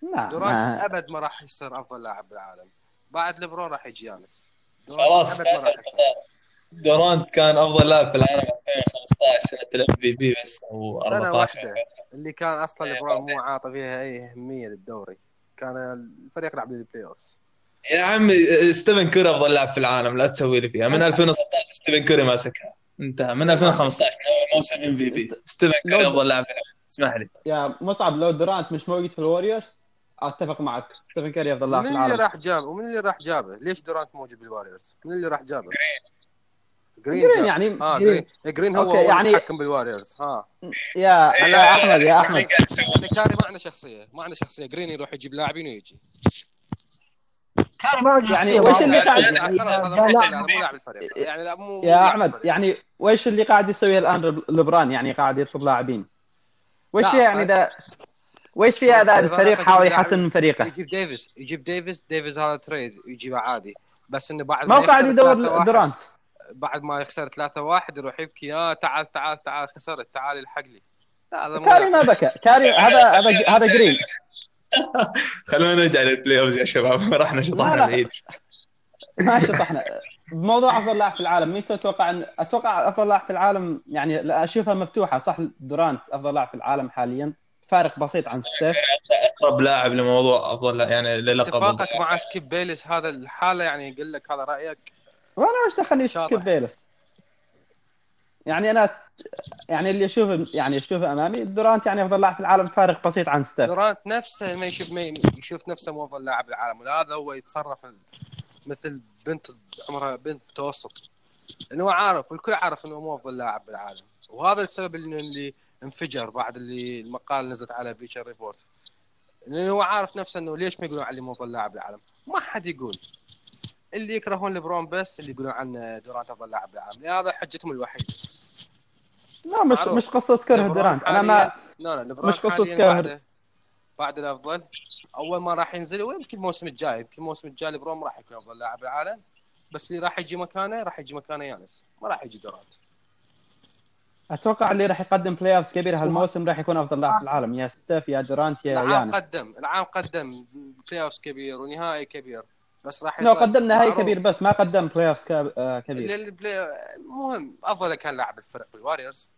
لا دورانت ما أبد ما راح يصير أفضل لاعب بالعالم. بعد ليبرون راح يجي يانس. خلاص دورانت كان أفضل لاعب في العالم 2015 سنة ال MVP بس أو سنة 14 واحدة. اللي كان أصلا ليبرون مو عاطي فيها اي اهميه للدوري. كان الفريق يلعب لل playoff يا عمي ستيفن كوري أفضل لاعب في العالم لا تسوي لي فيها. من 2016 ستيفن كوري ماسكها. انتهى من 2015 من موسم MVP. ستيفن كوري أفضل لاعب في العالم. اسمح لي. يا مصعب لو دورانت مش موجود في الوريورز أتفق معك. ستيفن كاري أفضل لاعب من في اللي العالم. راح جابه ومن اللي راح جابه؟ ليش دورانت موجود بالواريورز من اللي راح جابه؟ جرين. جرين. يعني ها جرين. جرين. جرين هو أوكي، هو يعني- يتحكم بالواريورز ها يا يا أحمد يا أحمد. يعني كاري ما عنده شخصية. ما عنده شخصية. جرين يروح يجيب لاعبين ويجي. كان ما يعني وش. اللي قاعد- يعني يعني هذا يعني يا لاعب أحمد. يعني وش اللي قاعد يسويه الآن لب- لبران؟ يعني قاعد يطلب لاعبين. وش يعني. ذا وش فيها ذا طيب، الفريق حاول يحسن من فريقه؟ يجيب ديفيس يجيب ديفيس ديفيس هذا تريد يجيبه عادي. بس إنه بعد ما هو قاعد يخسر يدور 3-1 دورانت. بعد ما يخسر 3 1 يروح يبكي آه تعال تعال تعال خسرت تعال الحق لي. هذا كاري. ما بكى. كاري هذا هذا هذا جرين. خلونا نرجع لل playoff يا شباب. رحنا شطحنا. بعيد ما شطحنا. بموضوع أفضل لاعب في العالم. مين تتوقع ان أتوقع أفضل لاعب في العالم؟ يعني لا أشوفها مفتوحة. صح دورانت أفضل لاعب في العالم حاليا. فارق بسيط عن ستيف. أقرب لاعب لموضوع أفضل يعني للقب اتفاقك مع سكيب بيلس هذا الحالة يعني يقول لك هذا رأيك؟ وأنا وش دخلني. سكيب بيلس يعني أنا يعني اللي اشوفه يعني اشوفه أمامي دورانت يعني أفضل لاعب في العالم فارق بسيط عن ستيف. دورانت نفسه ما يشوف ما يشوف نفسه مو أفضل لاعب بالعالم وهذا هو يتصرف مثل بنت عمرها بنت متوسط. لأنه هو عارف والكل عارف إنه مو أفضل لاعب بالعالم وهذا السبب اللي, اللي انفجر بعد اللي المقال نزلت على Bleacher Report لأنه هو عارف نفسه إنه ليش ما يقولون عليه مو أفضل لاعب بالعالم ما حد يقول. اللي يكرهون ليبرون بس اللي يقولون عنه دورانت أفضل لاعب بالعالم هذا حجتهم الوحيدة. لا مش. مش قصة كره دورانت أنا ما لا لا مش حالياً كره. بعد الأفضل. أول ما راح ينزل ويمكن الموسم الجاي يمكن الموسم الجاي ليبرون ما راح يكون أفضل لاعب بالعالم بس اللي راح يجي مكانه راح يجي مكانه يانس. ما راح يجي دورانت أتوقع اللي راح يقدم playoffs كبير هالموسم راح يكون أفضل لاعب في العالم. يا ستيف يا دورانت يا العام يانس. قدم العام قدم playoff كبير ونهائي كبير. بس راح لو يظل قدم نهائي معروف. كبير بس ما قدم playoffs كبير. اللي- ال play- مهم. أفضل كان لاعب الفريق بالواريورز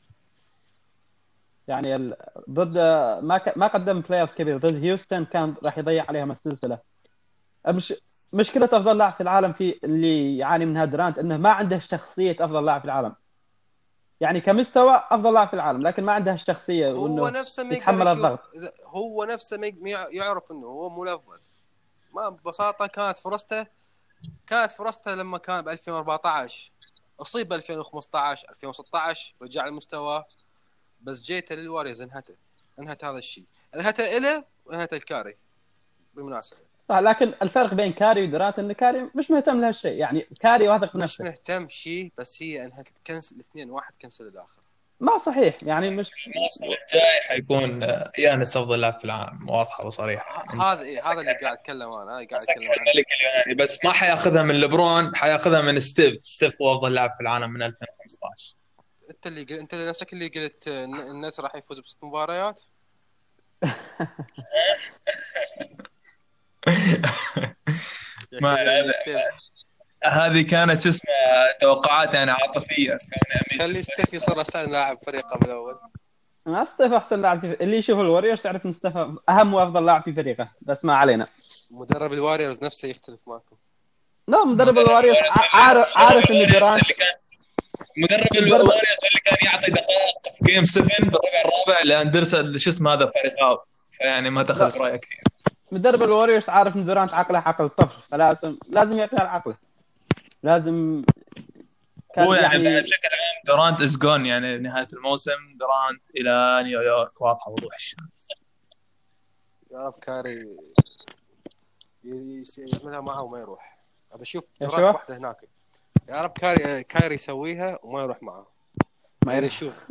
يعني ال... ضد ما ك... ما قدم playoff كبير. ضد هيوستن كان راح يضيع عليهم السلسلة. مش مشكلة أفضل لاعب في العالم في اللي يعاني منها درانت إنه ما عنده شخصية أفضل لاعب في العالم. يعني كمستوى أفضل لاعب في العالم لكن ما عنده الشخصيه هو نفسه ما يتحمل الضغط. هو نفسه ما يعرف إنه هو مو الأفضل. ما ببساطة كانت فرصته كانت فرصته لما كان ب 2014 أصيب ب 2015 2016 رجع لمستواه بس جيته للواريورز انهته. انهت هذا الشيء. انهته إله وانهته الكاري. بالمناسبة. صح لكن الفرق بين كاري ودرانت إن كاري مش مهتم لهالشيء. يعني كاري واثق مش بنفسه مهتم شيء بس هي انهت ال cancel الاثنين واحد cancel الآخر. ما صحيح يعني مش الموسم الجاي حيكون آه، يانس أفضل لاعب في العالم. واضحة وصريحة. هذا إيه هذا اللي قاعد أتكلم أنا قاعد أتكلم عنه. الملك اليوناني بس ما حياخذها من لبرون حياخذها من ستيف. ستيف هو أفضل لاعب في العالم من 2015 أنت اللي قل... أنت اللي نفسك اللي قلت آه، الن- الناجتس راح يفوز بست مباريات؟ يا ما-. هذه كانت شو اسمها توقعات يعني عاطفية. كان خلي ستيف يصير أحسن لاعب فريقه بالاول ما ستيف أحسن لاعب في اللي يشوف الوريورز يعرف إن ستيف أهم وأفضل لاعب في فريقه بس ما علينا. مدرب الواريورز نفسه يختلف معكم. لا مدرب الوريورز ع- عارف عارف إن دورانت اللي كان مدرب الواريوز اللي كان يعطي دقائق في game 7 بالربع الرابع لاندرسون شو اسمه هذا فاريجاو فيعني ما دخل في رايه كثير مدرب الوريورز عارف إن دورانت عقله عقل طفل فلازم لازم يعطيها العقلة لازم هو يعني, يعني بشكل عام دورانت is gone يعني نهاية الموسم دورانت إلى نيويورك واضحة وضوح الشمس. يا رب كاري يعملها معه وما يروح. ابى أشوف شباب. واحدة هناك. يا رب كاري كاري يسويها وما يروح معه. ما أريد. أشوف.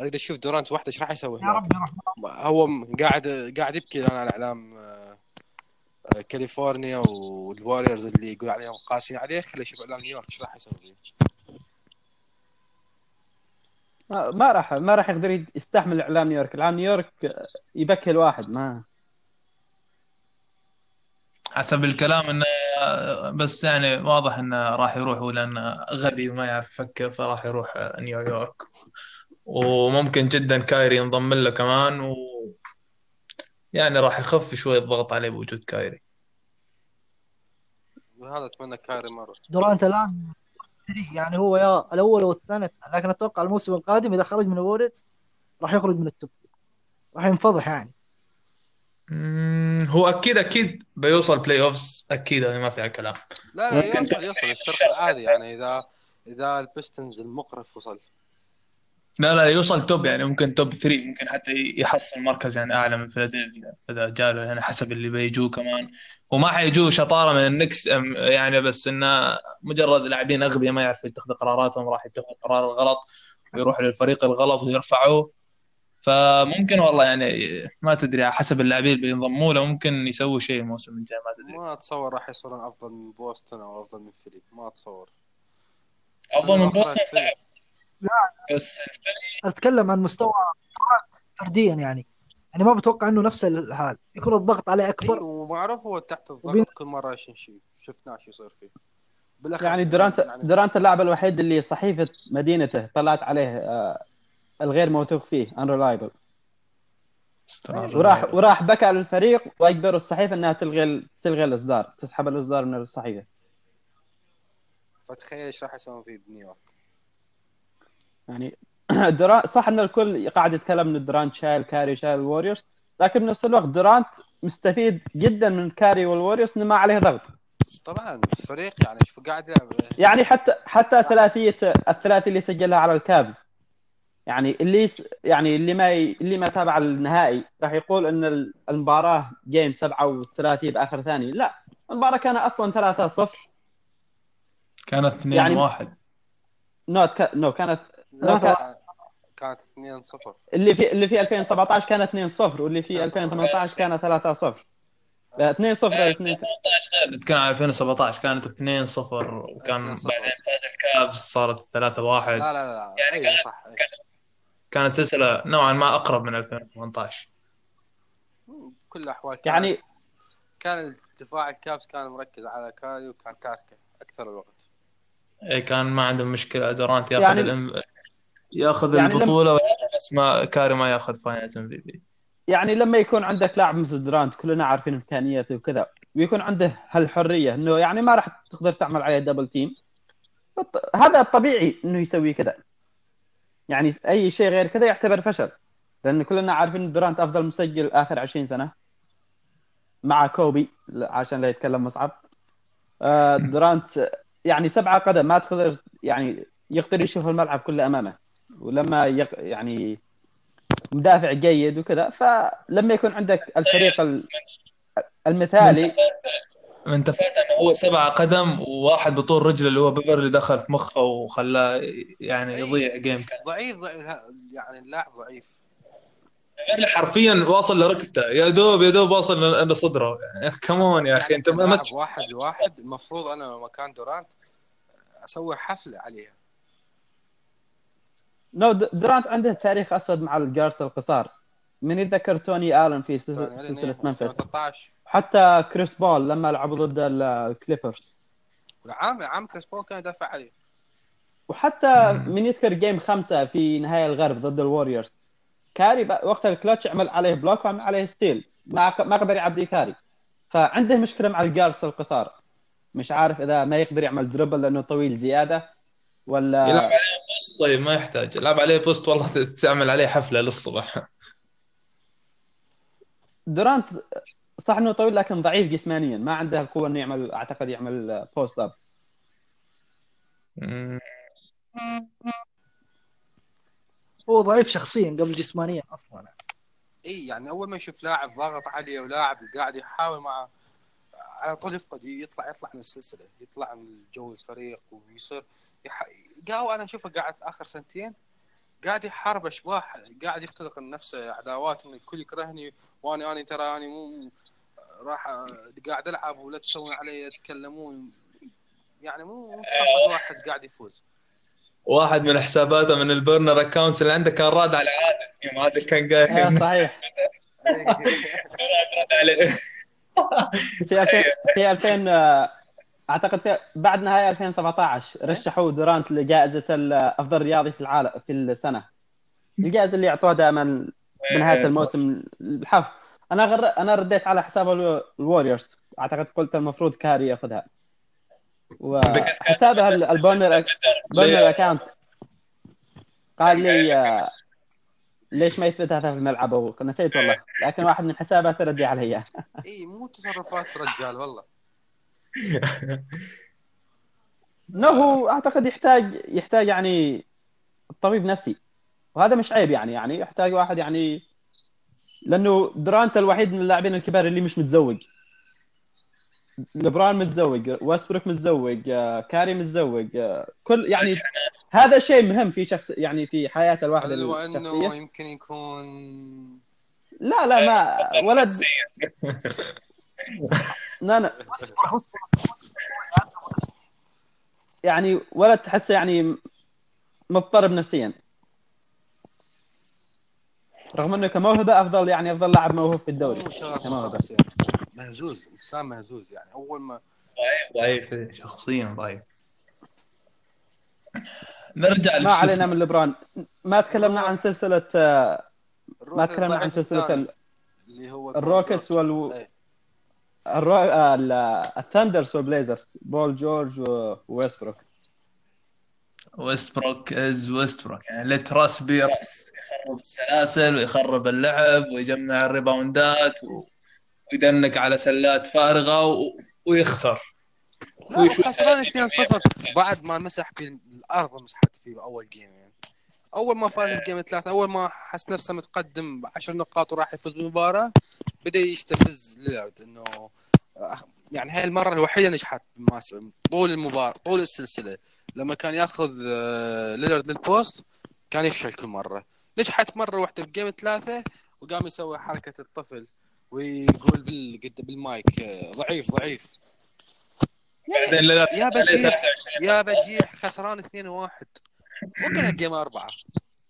أريد أشوف دورانت وحده إيش راح يسوي يا هناك هو م- قاعد قاعد يبكي الآن على إعلام آه، آه، كاليفورنيا والواريورز اللي يقول عليهم قاسين عليه خليه يشوف اعلام نيويورك إيش راح يسوي ما ما راح ما راح يقدر يستحمل اعلام نيويورك. اعلام نيويورك يبكي الواحد ما حسب الكلام إنه بس يعني واضح إنه راح يروح هو لأنه غبي وما يعرف يفكر فراح يروح نيويورك. وممكن جدا كايري ينضم له كمان و يعني راح يخف شوي الضغط عليه بوجود كايري. هذا أتمنى كاري ما يروح دورانت الآن يعني هو يا الأول والثاني لكن أتوقع الموسم القادم إذا خرج من الوريورز راح يخرج من ال top راح ينفضح يعني. هو أكيد أكيد بيوصل playoffs أكيد هذه ما فيها كلام. لا لا يوصل يوصل الشرط الشرط. العادي يعني إذا إذا البيستونز المقرف وصل. لا لا يوصل top يعني ممكن top 3 ممكن حتى يحصل مركز يعني أعلى من فيلادلفيا إذا جاله يعني حسب اللي بيجوه كمان. وما حيجوه شطارة من النكس يعني بس إنه مجرد لاعبين أغبياء ما يعرفوا يتخذوا قراراتهم راح يتخذوا القرار الغلط ويروحوا للفريق الغلط ويرفعوه. فممكن والله يعني ما تدري على حسب اللاعبين اللي بينضموا له ممكن يسووا شيء الموسم الجاي ما تدري. ما أتصور راح يصيرون أفضل من بوسطن أو أفضل من فيلي ما أتصور. أفضل من بوسطن الأخيرة صعب بس الفريق أتكلم عن مستوى فرديا يعني. يعني ما بتوقع إنه نفس الحال. يكون الضغط عليه أكبر. أيوة، ومعروف هو تحت وبين- الضغط كل مرة إيش شيء شفناه شو يصير فيه. بالأخص يعني دورانت يعني دورانت اللاعب الوحيد اللي صحيفة مدينته طلعت عليه آه، الغير موثوق فيه unreliable. وراح وراح بكى للفريق واجبروا الصحيفة إنها تلغي تلغي الإصدار تسحب الإصدار من الصحيفة. فتخيل إيش راح يسوون فيه بنيويورك يعني دورانت صح إن الكل قاعد يتكلم إن دورانت شايل كاري شايل الوريورز لكن بنفس الوقت دورانت مستفيد جدا من كاري والوريورز إنه ما عليه ضغط. طبعا الفريق يعني شوف قاعد يلعب. يعني حتى حتى ثلاثيه الثلاثي اللي سجلها على الكافز يعني اللي يعني اللي ما ي... اللي ما تابع النهائي راح يقول إن ال- المباراة game 3 7 بآخر ثانية. لا المباراة كان أصلا 3-0 كانت 2 يعني- 1 نوت ك... نو كانت لا كان- كانت 2 0 اللي في اللي في 2017 كانت 2-0 واللي في 2-0. 2018 كانت 3-0 لا 2-0 2 18 غير نتكلم عن 2017 كانت 2 0 وكان 2-0. بعدين فاز الكابز صارت 3 1 لا لا لا يعني أيوه كانت- صح أيوة. كانت سلسلة نوعا ما أقرب من 2018 بكل الاحوال كان يعني كان الدفاع الكافز كان مركز على كاري وكان كاركه أكثر الوقت. إيه كان ما عندهم مشكلة. دورانت ياخذ يعني- الام ياخذ يعني البطولة وياخذ بس ما كاري ما ياخذ finals MVP. يعني لما يكون عندك لاعب مثل دورانت كلنا عارفين إمكانياته وكذا ويكون عنده هالحرية إنه يعني ما راح تقدر تعمل عليه double team هذا الطبيعي إنه يسوي كذا. يعني أي شيء غير كذا يعتبر فشل. لأن كلنا عارفين دورانت أفضل مسجل آخر 20 سنة مع كوبي عشان لا يتكلم مصعب. آه، دورانت يعني سبعة قدم ما تقدر يعني يقدر يشوف الملعب كله أمامه. ولما يق... يعني مدافع جيد وكذا فلما يكون عندك الفريق ال- المثالي من تفات إنه هو سبعة قدم وواحد بطول رجله اللي هو بيفرلي دخل في مخه وخلاه يعني يضيع game ضعيف ضعيف يعني اللاعب ضعيف. بيفرلي حرفيا واصل لركبته. يا دوب يا دوب واصل لصدره يعني come on يا أخي أنت ما واحد لواحد المفروض أنا مكان دورانت أسوي حفله عليها no دورانت عنده تاريخ أسود مع ال guards القصار. من يتذكر توني آلن في سلسلة يعني سلسلة ممفيس 13 حتى كريس بول لما لعبوا ضد ال- الكليبرز. والعام عام كريس بول كان يدافع عليه. وحتى من يذكر game خمسة في نهاية الغرب ضد الوريورز. كاري وقت الكلتش عمل عليه block وعمل عليه steal. ما ما قدر يعدي كاري. فعنده مشكلة مع ال guards القصار. مش عارف إذا ما يقدر يعمل dribble لأنه طويل زيادة ولا يلعب عليه post طيب ما يحتاج. يلعب عليه post والله تعمل عليه حفلة للصبح. دورانت صح إنه طويل لكن ضعيف جسمانيا ما عنده القوة إنه يعمل أعتقد يعمل post up. هو ضعيف شخصيا قبل جسمانيا أصلا. إي يعني أول ما يشوف لاعب ضاغط عليه ولاعب قاعد يحاول معه على طول يفقد يطلع يطلع من السلسلة يطلع من جو الفريق ويصير يح... قاو أنا أشوفه قاعد آخر سنتين. قاعد يحارب اشباح قاعد يختلق لنفسه عداوات ان الكل يكرهني وأنا أنا ترى أنا مو راح قاعد ألعب ولا تسوون علي تتكلمون يعني مو مو تصرف واحد قاعد يفوز. واحد من حساباته من burner accounts اللي عنده كان راد على عادل. يوم عادل كان قايل آه، صحيح. راد عليه. في 2000 في 2000 آه، أعتقد في بعد نهاية 2017 رشحوا دورانت لجائزة ال- افضل رياضي في العالم في السنة. الجائزة اللي يعطوها دائما بنهايه الموسم الحف أنا غر... أنا رديت على حساب الو- الوريورز. أعتقد قلت المفروض كاري ياخذها. وحسابها ال- ال burner burner account. قال لي ليش ما يثبتها في الملعب أو نسيت والله. لكن واحد من حساباته ردي علي. اي مو تصرفات رجال والله. انه هو أعتقد يحتاج يحتاج يعني طبيب نفسي. وهذا مش عيب يعني يعني يحتاج واحد يعني لأنه درانت الوحيد من اللاعبين الكبار اللي مش متزوج. لبران متزوج ويستبروك متزوج كاري متزوج كل يعني هذا شيء مهم في شخص يعني في حياة الواحد هل هو انه يمكن يكون لا لا ما ولد لا لا. اصبر اصبر يعني ولد تحسه يعني مضطرب نفسيا. رغم إنه كموهبة أفضل يعني أفضل لاعب موهوب في الدوري. كموهبة. مهزوز إنسان مهزوز. يعني أول ما ضعيف شخصيا ضعيف. نرجع ما علينا. من لبران ما تكلمنا عن سلسلة آه، ما تكلمنا عن سلسلة اللي هو الروكيتس بول جورج. وال إيه. الرو... آه، ال- الثندرز والبليزرز بول جورج وويستبروك ويستبروك. is ويستبروك. يعني ليت راس بي راس يخرب السلاسل ويخرب اللعب ويجمع ال rebound ات و... ويدنك على سلات فارغة و... ويخسر. خسران 2-0 بعد ما مسح بالارض مسحت فيه أول game يعني. أول ما فاز بجيم ثلاثة أول ما حس نفسه متقدم ب 10 نقاط وراح يفوز بالمباراة بدأ يستفز ليلارد إنه يعني هاي المرة الوحيدة نجحت طول المباراة طول السلسلة. لما كان ياخذ آه، ليلارد للبوست كان يفشل كل مرة. نجحت مرة واحدة بجيم ثلاثة وقام يسوي حركة الطفل ويقول بال بالمايك آه، ضعيف ضعيف. يا بجيح يا بجيح خسران 2 1 وكلها بجيم أربعة.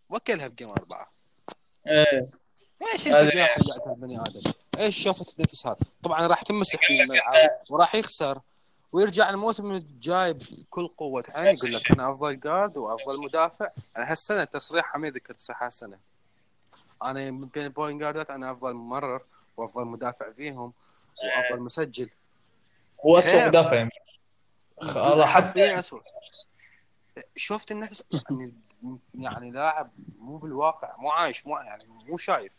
وكلها بجيم أربعة. إيه. إيش عندها البني آدم. إيش شوفة النفس هذا طبعا راح تمسح في الملعب وراح يخسر. ويرجع الموسم الجاي بكل قوة عين يقول لك أنا أفضل جارد وأفضل مدافع. أنا هالسنة تصريح حميد ذكرت صح هالسنة. أنا من بين البوينت جاردات أنا أفضل ممرر وأفضل مدافع فيهم وأفضل مسجل. هو اسوء. مدافع. والله حتى اسوء شفت النفس؟ يعني يعني لاعب مو بالواقع مو عايش مو يعني مو شايف.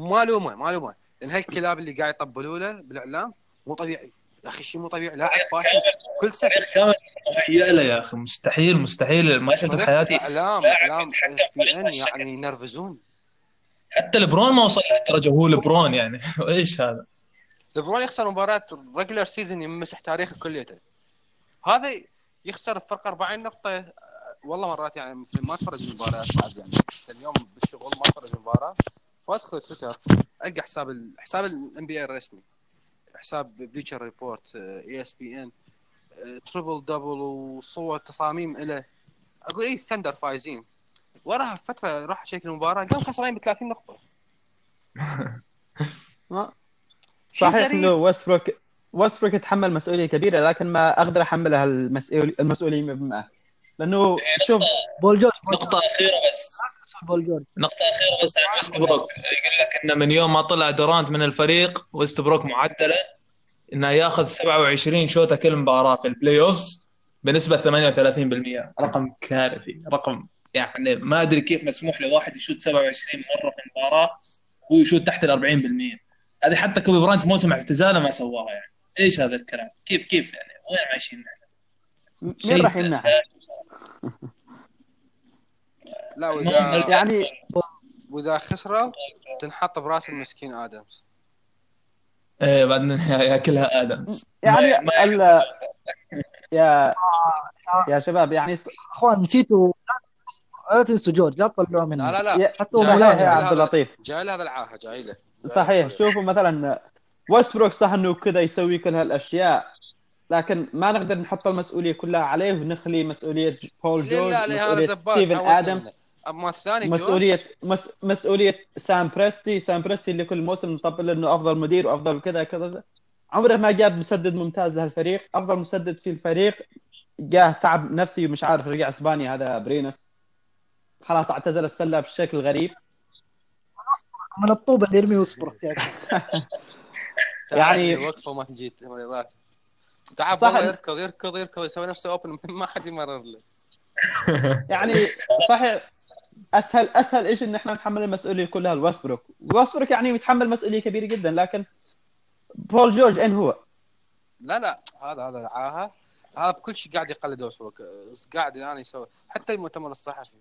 وما لومه ما لومه لأن هالكلاب اللي قاعد يطبلوا له بالإعلام مو طبيعي. يا أخي شيء مو طبيعي. لاعب فاشل. كل سنة. تاريخ كامل له يا أخي مستحيل مستحيل. ما شفت بحياتي إعلام إعلام. يعني ينرفزون. حتى لبرون ما وصل لهالدرجة. وهو لبرون يعني. إيش هذا؟ ليبرون يخسر مباراة regular season يمسح تاريخه كليته. هذا يخسر بفرق 40 نقطة. والله مرات يعني مثل ما اتفرج المباريات بعد يعني. مثل اليوم بالشغل ما اتفرج المباراة. فادخل تويتر. ألقى حساب ال... حساب ال NBA الرسمي. حساب Bleacher Report ESPN triple double وصور تصاميم له أقول إيه ثندر فايزين وراها فترة راح أ check المباراة قام خسرانين ب 30 نقطه صحيح. إنه ويستبروك ويستبروك يتحمل مسؤولية كبيرة لكن ما أقدر احملها المسؤولية المسؤوليه لأنه شوف بول جورج نقطة أخيرة بس. بول جورج نقطة أخيرة بس عن ويست بروك يقول لك إنه من يوم ما طلع دورانت من الفريق ويست بروك معدلة إنه ياخذ 27 شوطة كل مباراة في ال playoffs بنسبة 38% رقم كارثي رقم يعني ما أدري كيف مسموح لواحد يشوت 27 مرة في المباراة هو يشوت تحت ال 40% هذه حتى كوبي براينت موسم اعتزاله ما سواها يعني إيش هذا الكلام؟ كيف كيف يعني وين عايشين نحن؟ مين راح يمنعها؟ لا واذا يعني وإذا خسروا تنحط برأس المسكين آدمز. إيه بعدين يأكلها آدمز. يعني ما- ما ال... يا يا شباب يعني أخوان نسيتوا لا تنسوا جورج لا تطلعوا منه. لا لا لا. حتى يا عبد هذا- اللطيف. جاي له هذا العاهة جاي له. صحيح. شوفوا مثلا ويستبروك صح إنه كذا يسوي كل هالأشياء لكن ما نقدر نحط المسؤولية كلها عليه ونخلي مسؤولية بول جورج لا لا هذا مسؤولية ستيفن آدمز. منه. أما الثاني جورج مسؤوليه مس... مسؤولية سام بريستي. سام بريستي اللي كل موسم نطبل إنه أفضل مدير وأفضل كذا كذا. عمره ما جاب مسدد ممتاز لهالفريق. أفضل مسدد في الفريق. جاه تعب نفسي ومش عارف رجع إسبانيا. هذا أبرينس خلاص اعتزل السلة بشكل غريب. من الطوبه اللي يرمي ويسبروك يعني- وقفه ما تجي تمريرات تعب. والله يركض يركض يركض يسوي نفسه open ما حد يمرر له. يعني صحيح أسهل أسهل شيء إن إحنا نحمل المسؤولية كلها لويستبروك ويستبروك يعني يتحمل مسؤولية كبيرة جدا لكن بول جورج أين هو؟ لا لا هذا هذا العاهه هذا بكل شيء قاعد يقلد ويسبروك قاعد الان يسوي حتى المؤتمر الصحفي.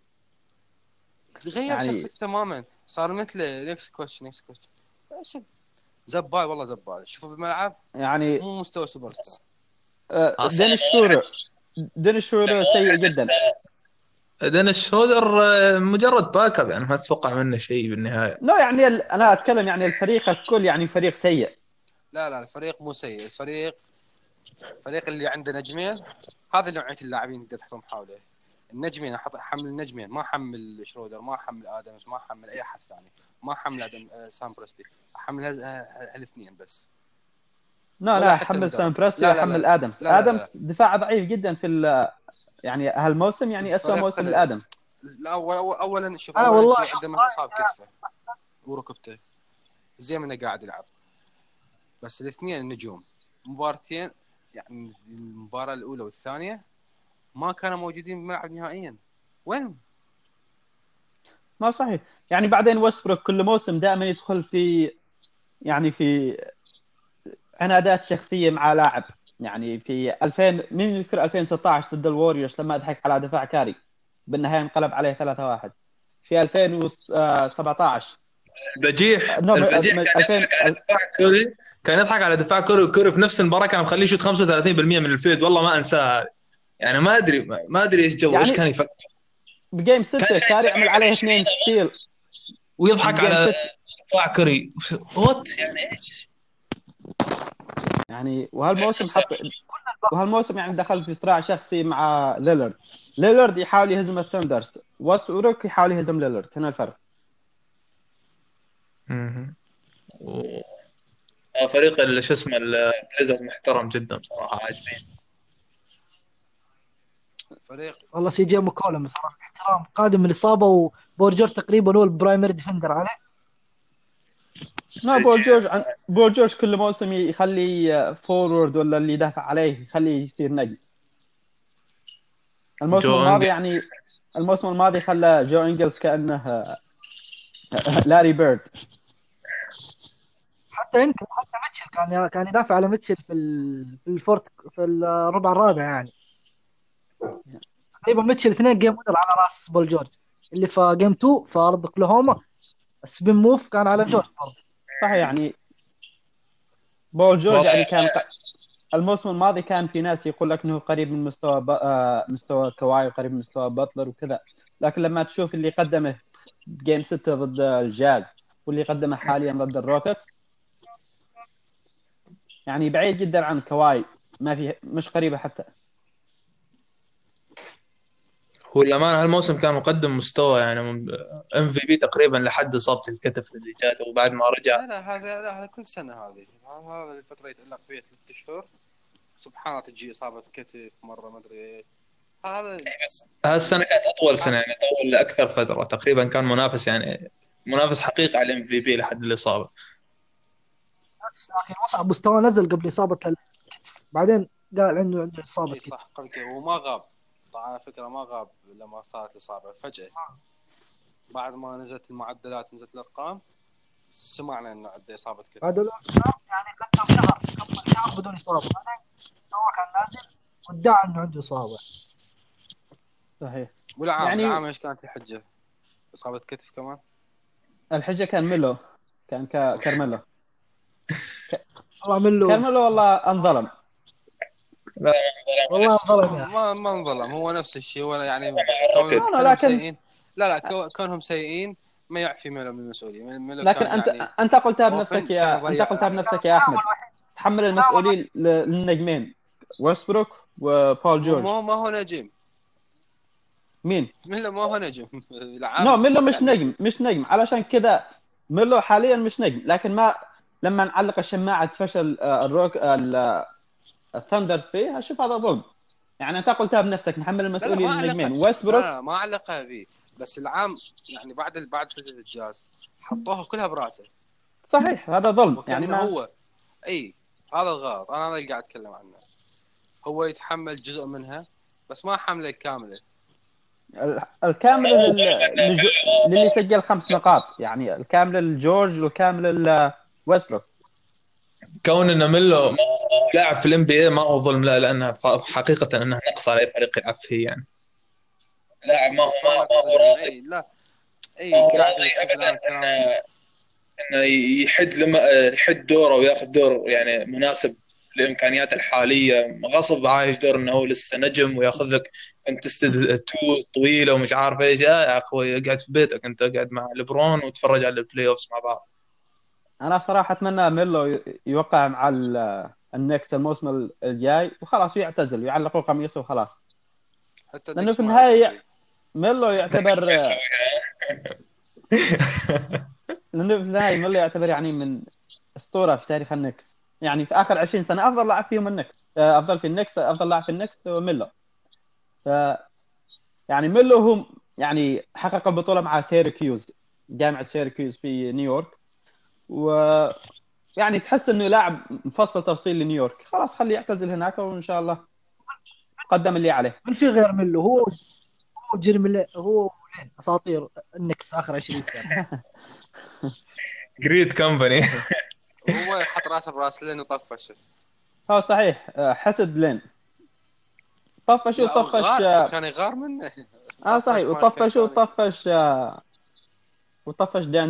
غير يعني- يعني... شخصيته تماما. صار مثله next coach next coach زبال والله زبال. شوفوا بالملعب. يعني مو مستوى سوبر ستار أصلاً دينيس شرودر دينيس شرودر سيء جدا. دينيس شرودر آه، مجرد backup يعني ما تتوقع منه شيء بالنهاية. لا يعني ال- أنا أتكلم يعني الفريق الكل يعني فريق سيء. لا لا الفريق مو سيء. الفريق الفريق اللي عنده نجمين هذا نوعية اللاعبين تقدر تحطهم حوله. النجمين أحط أحمل النجمين. ما أحمل شرودر ما أحمل آدمز ما أحمل أي أحد ثاني. ما أحمل آدمز آه، سام بريستي أحمل هال- هالاثنين بس. لا لا أحمل. سام بريستي لا. آدمز. آدمز دفاعه ضعيف جدا في ال- يعني هالموسم يعني اسوء موسم. لادمز لا أول اولا شوف أنا أولاً والله عنده اصاب كتفه. وركبته زي ما انه قاعد يلعب. بس الاثنين نجوم. مبارتين يعني المباراة الأولى والثانية ما كانوا موجودين بالملعب نهائيا. وين؟ ما صحيح. يعني بعدين ويستبروك كل موسم دائما يدخل في يعني في عنادات شخصية مع لاعب. يعني في 2000 مين يذكر 2016 ضد الوريورز لما ضحك على دفاع كاري؟ بالنهاية انقلب عليه 3-1 في 2017 البجيح نو، البجيح كان 2000 يضحك على دفاع كوري كان يضحك على دفاع كوري وكوري في نفس المباراة كان مخليه يشوت 35% من ال field. والله ما انساها. يعني ما أدري ما أدري إيش جو يعني إيش كان يفكر. ب game 6 كان شيء كاري عمل عليه 27 اثنين steal ويضحك على. دفاع كوري what يعني إيش؟ يعني وهالموسم حط وهالموسم يعني دخل في صراع شخصي مع ليلرد. ليلرد يحاول يهزم الثندرز. وستبروك يحاول يهزم ليلرد. هنا الفرق. آه، فريق ال- شو اسمه البليزرز محترم جدا بصراحه عاجبين فريق والله سي جي مكولم صراحة احترام قادم من الاصابه وبول جورج تقريبا هو ال primary defender عليه. ما بول جورج عن... بول جورج كل موسم يخلي forward ولا اللي يدافع عليه يخليه يصير نقي الموسم الماضي. يعني الموسم الماضي خلى جو إنجلز كأنه لاري بيرد. حتى يمكن حتى ميتشل كان كان يدافع على ميتشل في ال... في ال fourth في الربع الرابع يعني. تقريبا ميتشل اثنين game winner على رأس بول جورج. اللي في game 2 في أرض أوكلاهوما. ال spin move كان على جورج برضه صحيح يعني بول جورج يعني كان الموسم الماضي كان في ناس يقول لك انه قريب من مستوى ب... آه، مستوى كواي وقريب من مستوى باتلر وكذا. لكن لما تشوف اللي قدمه game 6 ضد الجاز واللي قدمه حاليا ضد الروكيتس يعني بعيد جدا عن كواي ما في مش قريبة حتى. هو الأمانة هالموسم كان مقدم مستوى يعني MVP تقريبا لحد إصابة الكتف اللي جاته وبعد ما رجع. لا لا هذا لا هذا كل سنة هذه. هذا الفترة يتألق فيها ثلاث اشهر سبحان الله تجي إصابة كتف مرة ما أدري إيه هذا بس هالسنة كانت أطول سنة يعني طول لأكثر فترة. تقريبا كان منافس يعني منافس حقيقي على ال MVP لحد الإصابة. لكن وصل مستوى نزل قبل إصابة الكتف. بعدين قال عنده عنده إصابة اي كتف صح قبل كذا وما غاب. طبعا على فكرة ما غاب لما صارت الإصابة فجأة. بعد ما نزلت المعدلات نزلت الأرقام سمعنا إنه عنده إصابة كتف. هذا يعني قدم شهر كمل شهر بدون إصابة. بعدين مستواه كان نازل وادعى إنه عنده إصابة. صحيح. والعام يعني- يعني... العام إيش كانت الحجة؟ إصابة كتف كمان؟ الحجة كان ميلو. كان كا- كارميلو والله من له كارميلو والله انظلم. والله انظلم. ما ما انظلم هو نفس الشيء هو يعني. كونهم لا، لكن- سيئين. لا لا كو- كونهم سيئين ما يعفي ميلو من المسؤوليه ميلو لكن انت يعني أنت قلتها بنفسك يا أنت. قلتها بنفسك يا أحمد. تحمل المسؤوليه للنجمين. ويستبروك وبول ما جورج. هو ما هو نجم. مين؟ ميلو ما هو نجم. no ميلو مش كان نجم مش نجم. علشان كذا ميلو حاليا مش نجم. لكن ما لما نعلق الشماعة فشل آه، الروك ال- الثندرز فيه أشوف هذا ظلم. يعني أنت قلتها بنفسك محمل المسؤوليه للنجمين ويستبروك ما علقها فيه بس العام يعني بعد بعد سلسلة الجاز حطوها كلها براسه صحيح هذا ظلم. يعني ما هو إي هذا الغلط. أنا هذا اللي قاعد أتكلم عنه. هو يتحمل جزء منها بس ما حمله كاملة. ال- الكامل لل- لج- للي سجل خمس نقاط. يعني الكامل لجورج والكامل لويستبروك كون إن ميلو ما هو لاعب في ال NBA ما هو ظلم لا لأنها ف- حقيقة إنها نقص على أي فريق يلعب فيه يعني. لاعب ما هو ما هو راضي. لا. أي راضي ابدا انه إنه يحد لما يحد دوره وياخذ دور يعني مناسب لامكانياته الحالية. غصب عايش دور إنه هو لسه نجم وياخذ لك أنت two طويلة ومش عارف إيش. آه يا أخوي اقعد في بيتك أنت قاعد مع لبرون وتفرج على ال playoffs مع بعض. أنا صراحة أتمنى ميلو يوقع مع ال- النكست الموسم الجاي وخلاص ويعتزل ويعلقوا قميصه وخلاص. حتى لأنه ديكس في يعرف. ميلو يعتبر لأنه في النهاية ميلو يعتبر يعني من أسطورة في تاريخ النكس يعني في آخر 20 سنة أفضل لاعب فيهم النكس آه، أفضل في النكس أفضل لاعب في النكس هو ميلو. ف يعني ميلو هو يعني حقق البطولة مع سيراكيوز جامعة سيراكيوز في نيويورك. و يعني تحس إنه لاعب مفصل تفصيل لنيويورك. خلاص خليه يعتزل هناك وإن شاء الله قدم اللي عليه. من في غير منه؟ هو هو لي- هو لين. أساطير النكس آخر 20 سنة. جريد كمباني هو يحط راسه براس لين وطفش هو صحيح. آه، حسد لين. طفش وطفش غار- كان يغار منه. آه صحيح. وطفش. وطفش وطفش دي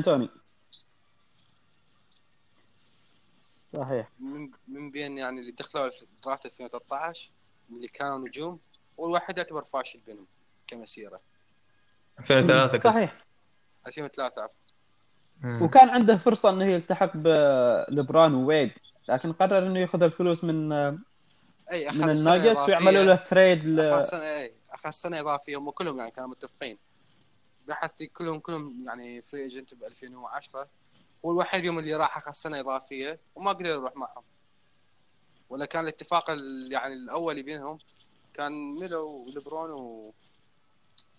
صحيح. من من بين يعني اللي دخلوا في درافت 2013 اللي كانوا نجوم والواحد يعتبر فاشل بينهم كمسيرة. 2003 قصدي صحيح. 2003 عفوا. وكان عنده فرصة إنه يلتحق بلبرون وويد لكن قرر إنه يأخذ الفلوس من أي أخذ من الناجتس ويعملوا له trade ل... أخذ سنة أي أخذ سنة إضافية هم كلهم يعني كانوا متفقين. بحث كلهم كلهم يعني free agent ب 2010 هو الوحيد يوم اللي راح اخذ سنه إضافية وما قدر يروح معهم. ولا كان الاتفاق ال- يعني الاولي بينهم كان ميلو ولبرون و...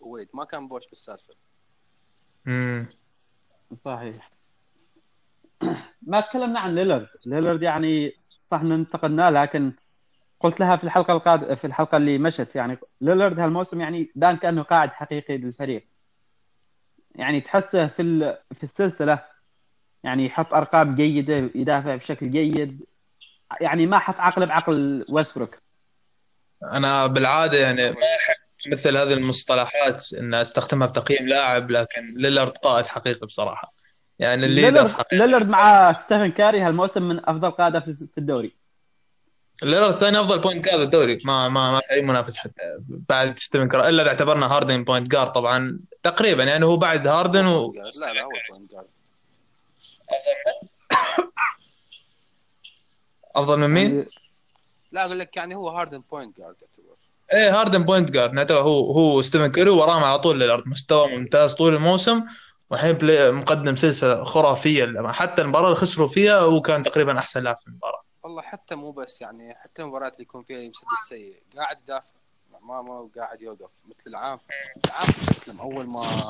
وويد. ما كان بوش بالسالفة. مم. صحيح. ما تكلمنا عن ليلرد ليلرد يعني صح إنه انتقدناه لكن قلت لها في الحلقة القاد... في الحلقة اللي مشت يعني ليلرد هالموسم يعني بان كأنه قاعد حقيقي للفريق. يعني تحسه في ال... في السلسلة يعني يحط أرقام جيدة يدافع بشكل جيد. يعني ما حط عقل بعقل ويسبروك أنا بالعادة يعني ما أحب مثل هذه المصطلحات إن أستخدمها بتقييم لاعب لكن ليلارد قائد حقيقي بصراحة. يعني ال leader حقيقي. ليلرد مع ستيفن كاري هالموسم من أفضل قادة في الدوري. ليلارد الثاني أفضل point guard الدوري. ما ما ما في أي منافس حتى بعد ستيفن كري إلا اذا اعتبرنا هاردن point guard طبعا تقريبا. يعني هو بعد هاردن و... لا لا هو بوينت جارد افضل من مين؟ يعني لا أقول لك يعني هو هاردن point guard يعتبر. إيه هاردن point guard. نعتبر هو هو ستيفن كيري وراهم على طول ليلارد مستوى ممتاز طول الموسم. والحين مقدم سلسلة خرافية. حتى المباراة اللي خسروا فيها هو كان تقريبا أحسن لاعب في المباراة. والله حتى مو بس يعني حتى المباريات اللي يكون فيها مسدس سيء قاعد يدافع. ما ما قاعد يوقف. مثل العام. العام استسلم أول ما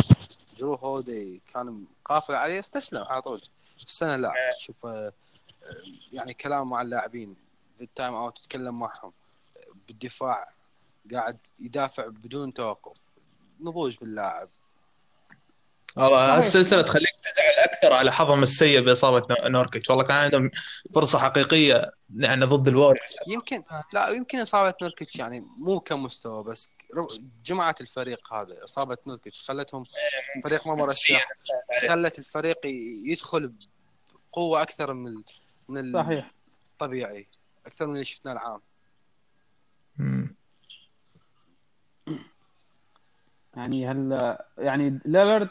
جرو هودي كان قافل عليه استسلم على طول. السنة لا شوف آه، يعني كلام مع اللاعبين بال timeout يتكلم معهم بالدفاع قاعد يدافع بدون توقف نضوج باللاعب. والله هالسلسله تخليك تزعل أكثر على حظهم السيء بإصابة نو- نوركيتش. والله كان عندهم فرصة حقيقية يعني ضد الواريورز يمكن لا يمكن إصابة نوركيتش يعني مو كمستوى بس جمعت الفريق هذا إصابة نوركيتش خلتهم فريق ما مرشح خلت الفريق يدخل بقوة أكثر من ال- من صحيح. الطبيعي أكثر من اللي شفناه العام. مم. يعني هل يعني ليلرد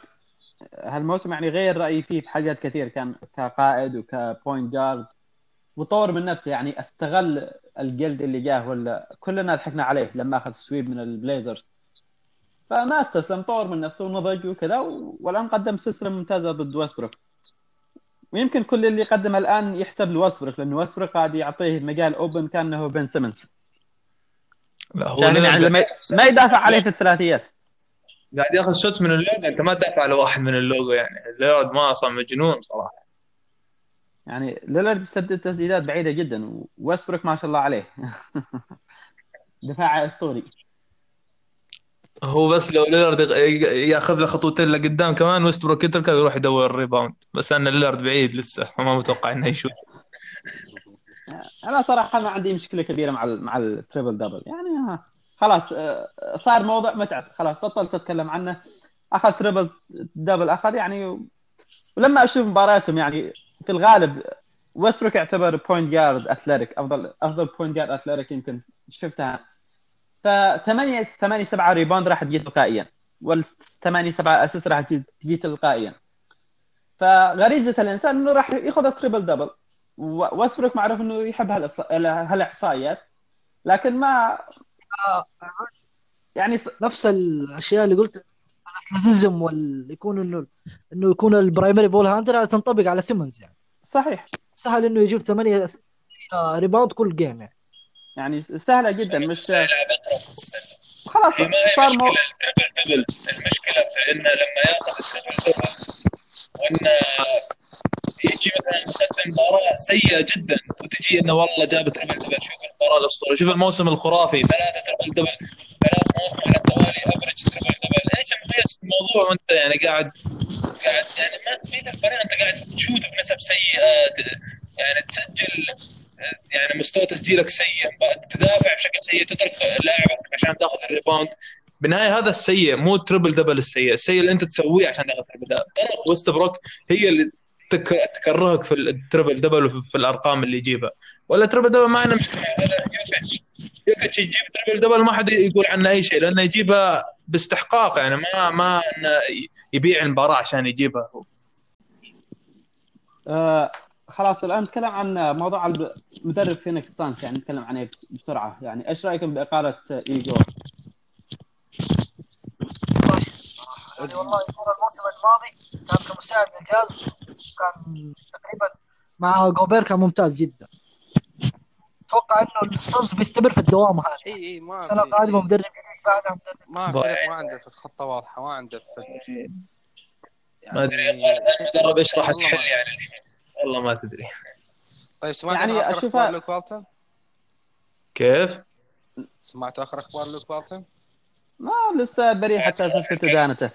هالموسم يعني غير رأيي فيه بحاجات كثير كان كقائد وكبوينت جارد وطور من نفسه يعني استغل الجلد اللي جاه ولا كلنا ضحكنا عليه لما أخذ sweep من البليزرز. فما استسلم طور من نفسه ونضج وكذا والآن قدم سلسلة ممتازة ضد ويسبروك ويمكن كل اللي قدمه الآن يحسب لويسبروك لأنه ويسبروك قاعد يعطيه مجال open كأنه بن سيمنز. لا هو يعني ليلارد ما ما يدافع عليه في الثلاثيات. قاعد ياخذ shoot من اللوجو أنت ما تدافع على واحد من اللوجو يعني. ليلارد ما أصلا مجنون صراحة. يعني ليلارد يسدد تسديدات بعيدة جدا وويسبروك ما شاء الله عليه. دفاع أسطوري. هو بس لو ليلارد يأخذ له خطوتين لقدام كمان ويستبروك يتركه ويروح يدور ال rebound بس أن ليلارد بعيد لسه ما متوقع إنه يشوف. أنا صراحة ما عندي مشكلة كبيرة مع ال مع ال triple double يعني خلاص آه، صار موضوع متعب. خلاص بطلت أتكلم عنه. أخذ triple double أخذ يعني ولما أشوف مبارياتهم يعني في الغالب ويسبروك يعتبر point guard athletic أفضل أفضل point guard athletic يمكن شفتها. ف 8 8 7 rebound راح تجي تلقائيا وال 8 7 assist راح تجي تلقائيا. فغريزة الإنسان إنه راح ياخذ triple double ويسبروك معروف إنه يحب هالإحصائيات. لكن ما يعني س- نفس الأشياء اللي قلت ال athleticism وال يكون إنه إنه يكون ال primary ball handler هذا تنطبق على سيمونز يعني. صحيح. سهل إنه يجيب ثمانية rebound كل game يعني. يعني سهلة جدا مش خلاص صار مو... المشكلة في إنه لما يأخذ ال triple double وانه يجي مثلا مقدم مباراه سيئة جدا وتجي إنه والله جاب triple double شوف المباراة الأسطورية. شوف الموسم الخرافي ثلاثة triple double ثلاث مواسم على التوالي average triple double. إيش المميز في الموضوع وأنت يعني قاعد قاعد يعني ما تفيد الفريق أنت قاعد ت shoot بنسب سيئة يعني تسجل يعني مستوى تسجيلك سيء تدافع بشكل سيء تترك لاعبك عشان تاخذ ال rebound. بالنهايه هذا السيء مو ال triple double السيء السيء اللي أنت تسويه عشان تاخذ triple double طرق ويست بروك هي اللي تك- تكرهك في ال triple double وفي في الأرقام اللي يجيبها. ولا triple double ما عنده مشكلة. هذا يوكيتش يوكيتش يجيب triple double ما حد يقول عنه أي شيء لأنه يجيبها باستحقاق يعني ما ما إنه يبيع المباراة عشان يجيبها هو. آه خلاص الآن نتكلم عن موضوع الب- مدرب فينيكس سانز يعني نتكلم عنه بسرعة. يعني إيش رأيكم بإقالة إيجور؟ يعني والله الموسم الماضي كان كمساعد للجاز كان تقريبا مع جوبير كان ممتاز جدا. أتوقع إنه السانز بيستمر في الدوام هذا. إي إي ما السنة في- القادمة مدرب جديد بعدها مدرب ما فريق ما عنده خطه واضحة ما عنده يعني ما أدري المدرب إيش راح تحل يعني. والله ما تدري. طيب سمعت يعني آخر أشوفها- أخبار لوك والتون؟ كيف؟ سمعت آخر أخبار لوك والتون؟ ما لسه بريء حتى تثبت ادانته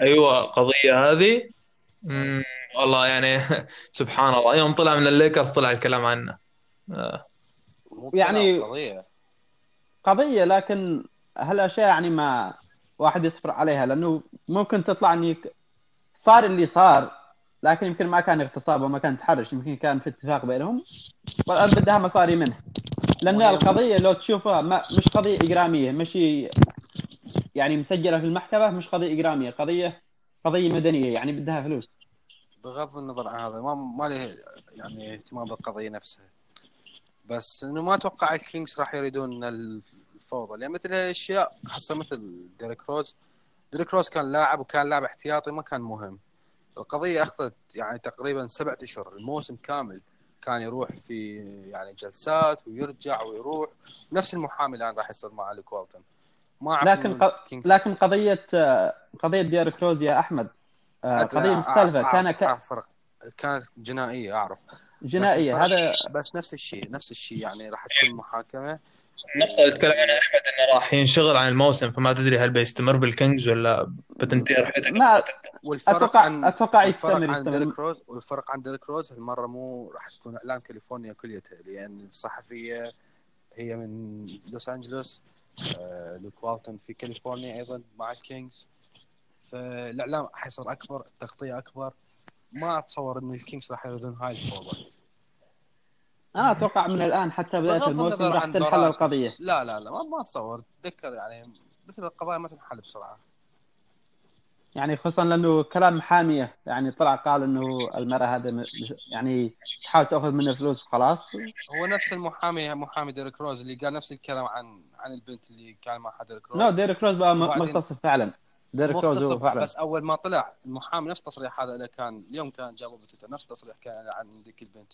أيوه القضية هذه. والله يعني سبحان الله. يوم طلع من الليكرز طلع الكلام عنه. آه. يعني- قضية. قضية لكن هالأشياء يعني ما واحد يصبر عليها لأنه ممكن تطلع إني صار اللي صار لكن يمكن ما كان اغتصاب وما كان تحرش يمكن كان في اتفاق بينهم والآن بدها مصاري منه. لأن القضية لو تشوفها ما مش قضية إجرامية مش يعني مسجلة في المحكمة مش قضية إجرامية قضيه قضية مدنية يعني بدها فلوس. بغض النظر عن هذا ما ما له يعني اهتمام بالقضية نفسها. بس إنه ما أتوقع الكينجز راح يريدون الفوضى. لأن مثل هالأشياء حصل مثل ديريك روز ديريك روز كان لاعب وكان لاعب احتياطي ما كان مهم. القضية أخذت يعني تقريبا سبعة أشهر. الموسم كامل كان يروح في يعني جلسات ويرجع ويروح. نفس المحامي الآن راح يصير مع لوك والتون ما أعرف لكن ق... لكن قضية قضية ديريك روز يا أحمد آه، قضية أعرف- مختلفة. أعرف- كان ك... أعرف فرق. كانت جنائية أعرف. جنائية. هذا بس نفس الشيء نفس الشيء. يعني راح تكون محاكمة. النقطة اللي تكلم عنها أحمد إنه راح ينشغل عن الموسم فما تدري هل بيستمر بالكينجز ولا بتنتهي رحلته ما والفرق أتوقع عن أتوقع والفرق يستمر عن يستمر. ديريك روز والفرق عن ديريك روز هالمرة مو راح تكون اعلام كاليفورنيا كليتها لأن الصحفية هي من لوس أنجلوس آه، لوك والتون في كاليفورنيا أيضا مع الكينجز. فالإعلام حيصير أكبر التغطية أكبر. ما اتصور إن الكينجز راح يردون هاي الفوضى. أنا أتوقع من الآن حتى بداية الموسم راح تنحل. القضية. لا لا لا ما, ما اتصور. تذكر يعني مثل القضايا ما تنحل بسرعة. يعني خصوصا لأنه كلام محاميه يعني طلع قال إنه المرأة هذا يعني تحاول تأخذ منه فلوس وخلاص. هو نفس المحامي محامي ديريك روز اللي قال نفس الكلام عن عن البنت اللي كان معها ديريك روز. لا ديريك روز بقى مغتصب فعلا. ديريك روز بس أول ما طلع المحامي نفس التصريح هذا اللي كان اليوم كان جابه بتويتر نفس التصريح كان عن ذيك البنت.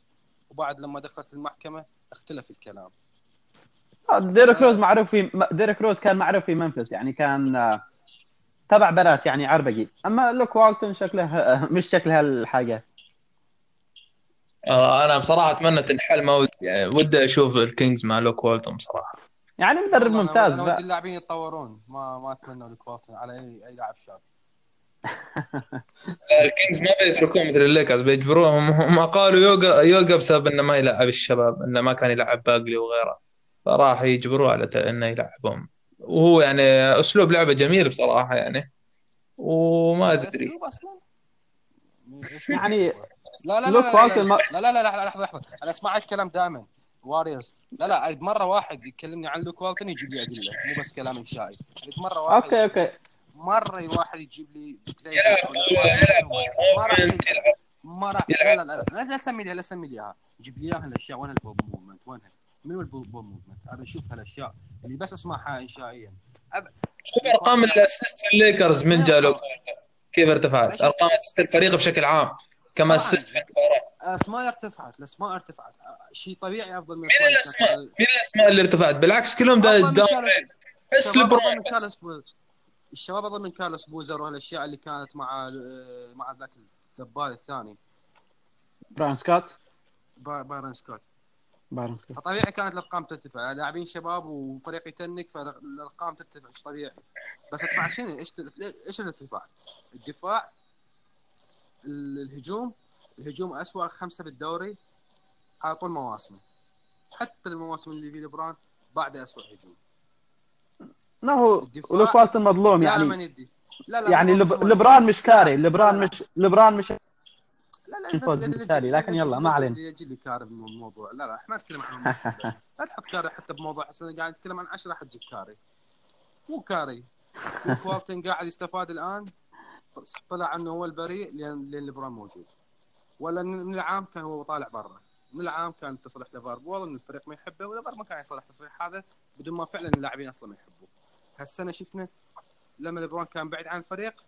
وبعد لما دخلت المحكمة اختلف الكلام. ديريك روز معروف في ديريك روز كان معروف في منفس يعني كان آه، تبع بنات يعني عربجي. أما لوك والتون شكله آه، مش شكل هالحاجة. آه أنا بصراحة أتمنى تنحل ما ودي يعني ودي أشوف الكينجز مع لوك والتون بصراحة. يعني مدرب ممتاز أنا ودي اللاعبين يتطورون. ما ما أتمنى الـ والتون على اي أي لاعب شاب. الكينجز ما بيتركون مثل الليكرز بيجبروهم هم قالوا يوقع يوقع بسبب إنه ما يلعب الشباب إنه ما كان يلعب باقلي وغيره. فراح يجبروه على إنه يلعبهم. وهو يعني أسلوب لعبه جميل بصراحة يعني. وما تدري أسلوب أصلاً؟ وش يعني لا لا لا لوك لا لا والتون ما- لا لا لا لا لحظة لحظة. أنا اسمع الكلام دائما. Warriors لا لا أريد مرة واحد يكلمني عن لوك والتون يجيب لي أدلة مو بس كلام إنشائي. أريد مرة واحد okay okay. مرة واحد يجيب لي يلعب يلعب ما راح ما لا لا لا لا لا تسمي لي لا تسمي لي اياها جيب لي إياها الأشياء. وين ال ball movement وينها منو ال ball movement هذا أشوف هالأشياء اللي بس أسمعها انشائيا. شوف أرقام ال assist في الليكرز من جا لوك كيف ارتفعت؟ أرقام assist الفريق بشكل عام. كما طبعاً. assist في المباراه الأسماء ارتفعت الأسماء ارتفعت. شيء طبيعي أفضل من مين الأسماء. مين الأسماء اللي ارتفعت؟ بالعكس كلهم down بس لبرون بس. الشباب أفضل من كارلوس بوزر وهالاشياء اللي كانت مع مع ذاك الزبال الثاني. براون سكوت؟ با- بايرن سكوت. بايرن سكوت. فطبيعي كانت الأرقام ترتفع. لاعبين شباب وفريق ي tank فالأرقام ترتفع إيش طبيعي. بس ارتفاع شنو؟ إيش إيش الارتفاع؟ الدفاع ال- الهجوم الهجوم اسوء خمسة بالدوري على طول مواسمه. حتى المواسم اللي في لبران بعد اسوء هجوم. لا هو والتون مظلوم يعني. يدي لا لا يعني لب... لبران مش كاري. لبران. مش لبران مش لا لا الفوز لا- لا- بالتالي، لا- لكن لا- يلا، لا- ما علينا. يجي لي كاري بالموضوع لا لا إحنا ما نتكلم عن لا تحط كاري حتى بموضوع حسن. قاعد نتكلم عن 10 حتجيب كاري. مو كاري. لوك والتون قاعد يستفاد الآن. طلع إنه هو البريء لأن لأن ليبرون موجود. ولا من العام كان هو طالع برا. من العام كان تصريح لافار بول إن الفريق ما يحبه ولافار ما كان يصرح التصريح هذا بدون ما فعلا اللاعبين أصلا ما يحبوه. هالسنة شفنا لما ليبرون كان بعيد عن الفريق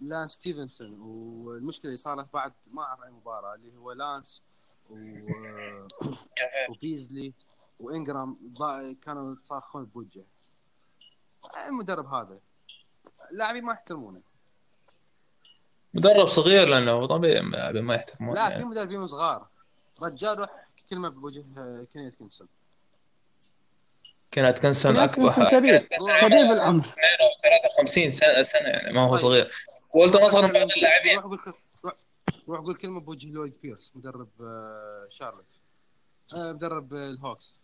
لأن ستيفنسون والمشكلة اللي صارت بعد ما أعرف أي مباراة اللي هو لانس و... وبيزلي وانجرام كانوا يصارخون بوجهه. المدرب هذا اللاعبين ما يحترمونه. مدرب صغير لأنه طبيعي ما يحترمون لا في يعني. مدربين صغار رجال روح كلمة بوجه كيني اتكنسون اتكنسون كنت أكبر كبير. كبير بالعمر 53 سنه سنة يعني ما هو طيب. صغير. والتون اصغر من اللاعبين روح قول كلمة بوجه لويد بيرس مدرب آه، شارلوت. آه، مدرب آه، الهوكس.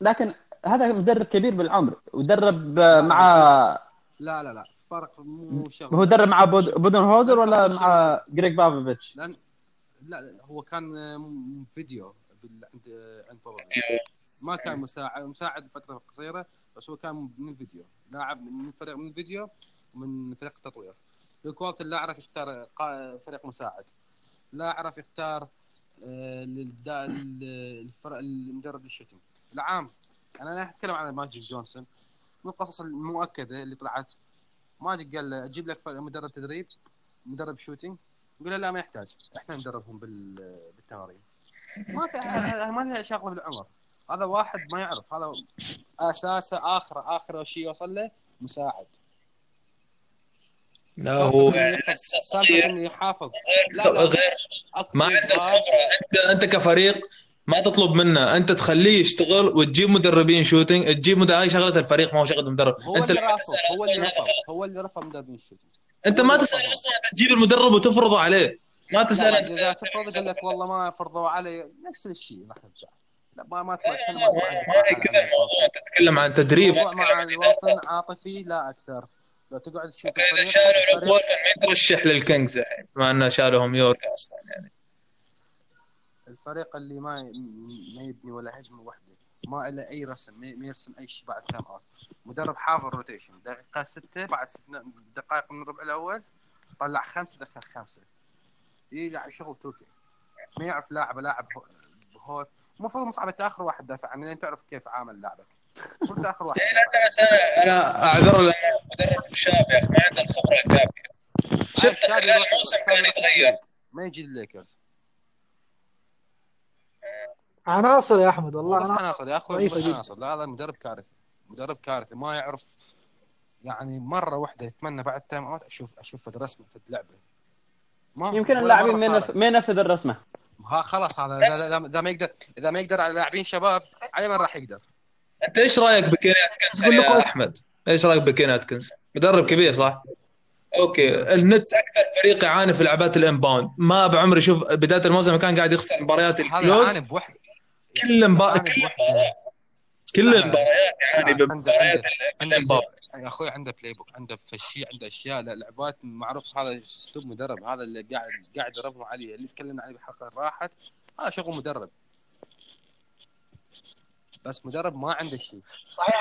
لكن هذا مدرب كبير بالعمر ودرب لا، مع لا لا. فرق مو شغل. هو درب مع بود- بودن هوزر ولا مع جريج بابوفيتش؟ لأن لا لا هو كان آه، فيديو بال... عند آه، عند بابا. ما كان مساعد مساعد فتره قصيرة بس هو كان من الفيديو. لاعب من فريق من الفيديو ومن فريق التطوير. لوك والتون لا عرف يختار فريق مساعد. لا عرف يختار آه، الفرق المدرب لل shooting العام أنا لا أتكلم عن ماجيك جونسون. من القصص المؤكدة اللي طلعت ماجيك قال له أجيب لك مدرب تدريب مدرب shooting يقول له لا ما يحتاج. إحنا ندربهم بال- بالتمارين. ما في ما لها شغله بالعمر. هذا واحد ما يعرف. هذا أساسه آخر آخر شيء يوصل له مساعد. لا هو لسه صغير إنه يحافظ. لا غير لا غير ما عندك. خبرة. انت أنت كفريق ما تطلب منه. أنت تخليه يشتغل وتجيب مدربين shooting تجيب مدرب هاي شغلة الفريق ما هو شغلة المدرب هو أنت اللي تسأل هو اللي رفض هو اللي رفض مدربين ال shooting أنت ما تسأل. أصلا انت تجيب المدرب وتفرضه عليه. ما تسأل أنت. إذا تفرض قال لك والله ما فرضوا علي. نفس الشيء راح نرجع لا ما ما تبغى تتكلم أنت تتكلم عن تدريب. مع عن الوطن عاطفي لا أكثر. لو تقعد تشوف اذا شالوا لوك ما يترشح للكينجز الحين بما إنه شالهم يورك أصلا يعني. الفريق اللي ما ما يبني ولا هجمة واحدة ما له أي رسم ما يرسم أي شيء بعد تايم اوت مدرب حافظ روتيشن دقيقة ستة بعد ست دقائق من الربع الأول طلع خمسة دخل خمسة. يلعب شغل تركي ما يعرف لاعب لاعب هو- هو المفروض مصعب أنت آخر واحد دافع عنه لأن تعرف كيف عامل لاعبك. وانت آخر واحد. إيه، انت بس أنا أنا أعذر مدرب شاب يا أخي ما عنده الخبرة الكافية. شفت الموسم كان يتغير. ما يجي الليكرز عناصر يا أحمد والله بس عناصر عناصر يا أخوي جدا. عناصر لا هذا مدرب كارثي مدرب كارثي ما يعرف يعني مرة واحدة يتمنى بعد timeout أشوف أشوف فد رسمه فد لعبه ما يمكن اللاعبين ما ما ينفذ الرسمة ها خلاص هذا إذا- اذا إذا ما يقدر إذا ما يقدر على لاعبين شباب على من راح يقدر أنت إيش رأيك تقول له يا. أحمد؟ إيش رأيك بكيني اتكنسون؟ مدرب كبير صح؟ okay النتس أكثر فريق يعاني في لعبات ال inbound ما بعمري شوف بداية الموسم كان قاعد يخسر مباريات ال close يعاني بوحدة كل مباراة. كل مباراة كل المباريات عنده- بمباريات ال inbound يا أخوي عنده playbook عنده فشي عنده أشياء لعبات معروف هذا أسلوب مدرب هذا اللي قاعد قاعد يدربهم عليه اللي تكلمنا عليه بالحلقة اللي راحت هذا شغل مدرب. بس مدرب ما عنده شيء. صحيح.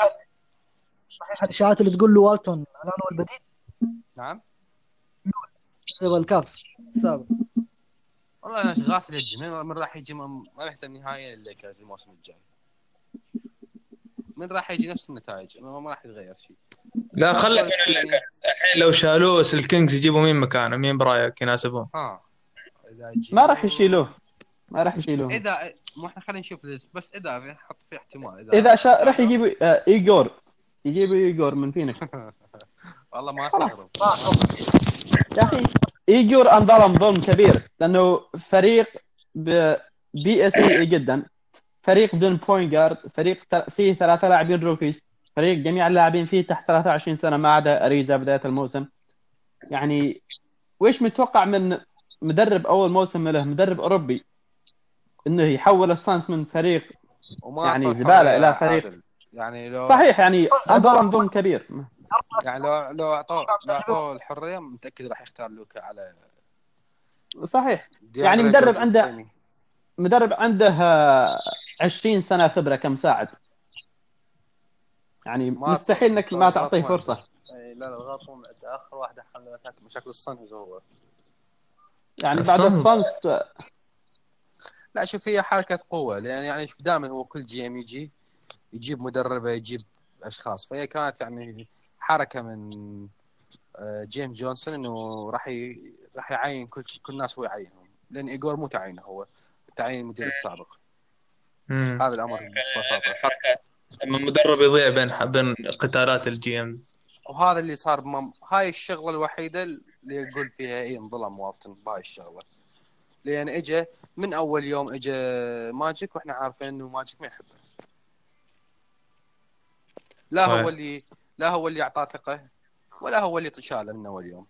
صحيح. الاشاعات اللي تقول له والتون الان هو البديل نعم؟ يبغى الكافز السابق والله أنا غاسل يدي من, من راح يجي ما ما رحت النهايه الليكرز الموسم الجاي. من راح يجي نفس النتائج ما, ما راح يتغير شيء. لا خلك من الليكرز الحين لو شالوه الكينجز يجيبوا مين مكانه؟ مين برايك يناسبهم؟ ها إذا يجي ما راح يشيلوه. ما راح يشيلوه. اذا مو إحنا خلينا نشوف بس إذا حط في احتمال اذا شا... راح يجيبوا آه، ايجور يجيبوا ايجور من فينيكس. والله ما. أستغرب. يا أخي. ايجور انظلم ظلم كبير لأنه فريق ب... بيئة سيئة جدا. فريق بدون point guard فريق فيه ثلاثة لاعبين rookies فريق جميع اللاعبين فيه تحت 23 سنة ما عدا أريزا بداية الموسم. يعني ويش متوقع من مدرب أول موسم له؟ مدرب أوروبي. إنه يحول السانس من فريق وما يعني الحرية إلى فريق. عادل. يعني لو صحيح يعني انظلم ظلم كبير. يعني لو لو أعطوه لو أعطوه الحرية متأكد راح يختار لوكا على صحيح. يعني مدرب عنده-. مدرب عنده آه، 20 سنة خبرة كمساعد يعني مستحيل إنك ما تعطيه فرصة. لا لا عنده. اخر واحد حل مشاكل مشاكل الصنز هو. يعني بعد آه، لا شوف هي حركة قوة. لأن يعني شوف دائما هو كل GM يجي يجيب مدربه يجيب أشخاص. فهي كانت يعني حركة من آه، جيم جونسون إنه راح ي... راح يعين كل شيء كل الناس هو يعينهم. لأن إيجور مو تعيينه هو تعيين المدير السابق. مم. هذا الأمر ببساطة. حركة. لما المدرب يضيع بين بين قتالات ال GMs. وهذا اللي صار بمم... هاي الشغلة الوحيدة اللي يقول فيها إي انظلم والتون بهاي الشغلة. لأن اجى من أول يوم اجى ماجيك وإحنا عارفين إنه ماجيك ما يحبه. لا. هو اللي لا هو اللي أعطاه ثقة ولا هو اللي شاله من اول يوم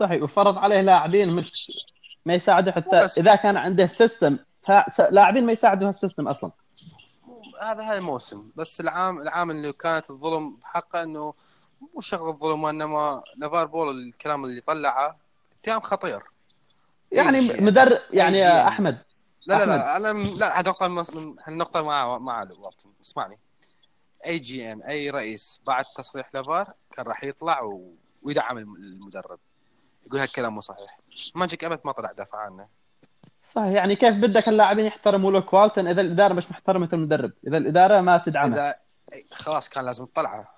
صحيح وفرض عليه لاعبين مش ما يساعده حتى بس. إذا كان عنده system لاعبين ما يساعدوا هال system أصلا هذا هذا الموسم بس العام العام اللي كانت الظلم بحقه إنه مو شغل ظلم وإنما لافار بول الكلام اللي طلعه اتهام خطير يعني أي GM. مدرب يعني أي GM. يا أحمد لا لا. لا أنا لا من هالنقطة مع مع والتون اسمعني اي GM اي رئيس بعد تصريح لافار كان راح يطلع و... ويدعم الم- المدرب. يقول هالكلام مو صحيح. ماجيك أبد ما طلع دافع عنه. صح يعني كيف بدك اللاعبين يحترموا لوك والتون إذا الإدارة مش محترمة المدرب؟ إذا الإدارة ما تدعمه. اذا خلاص كان لازم تطلعه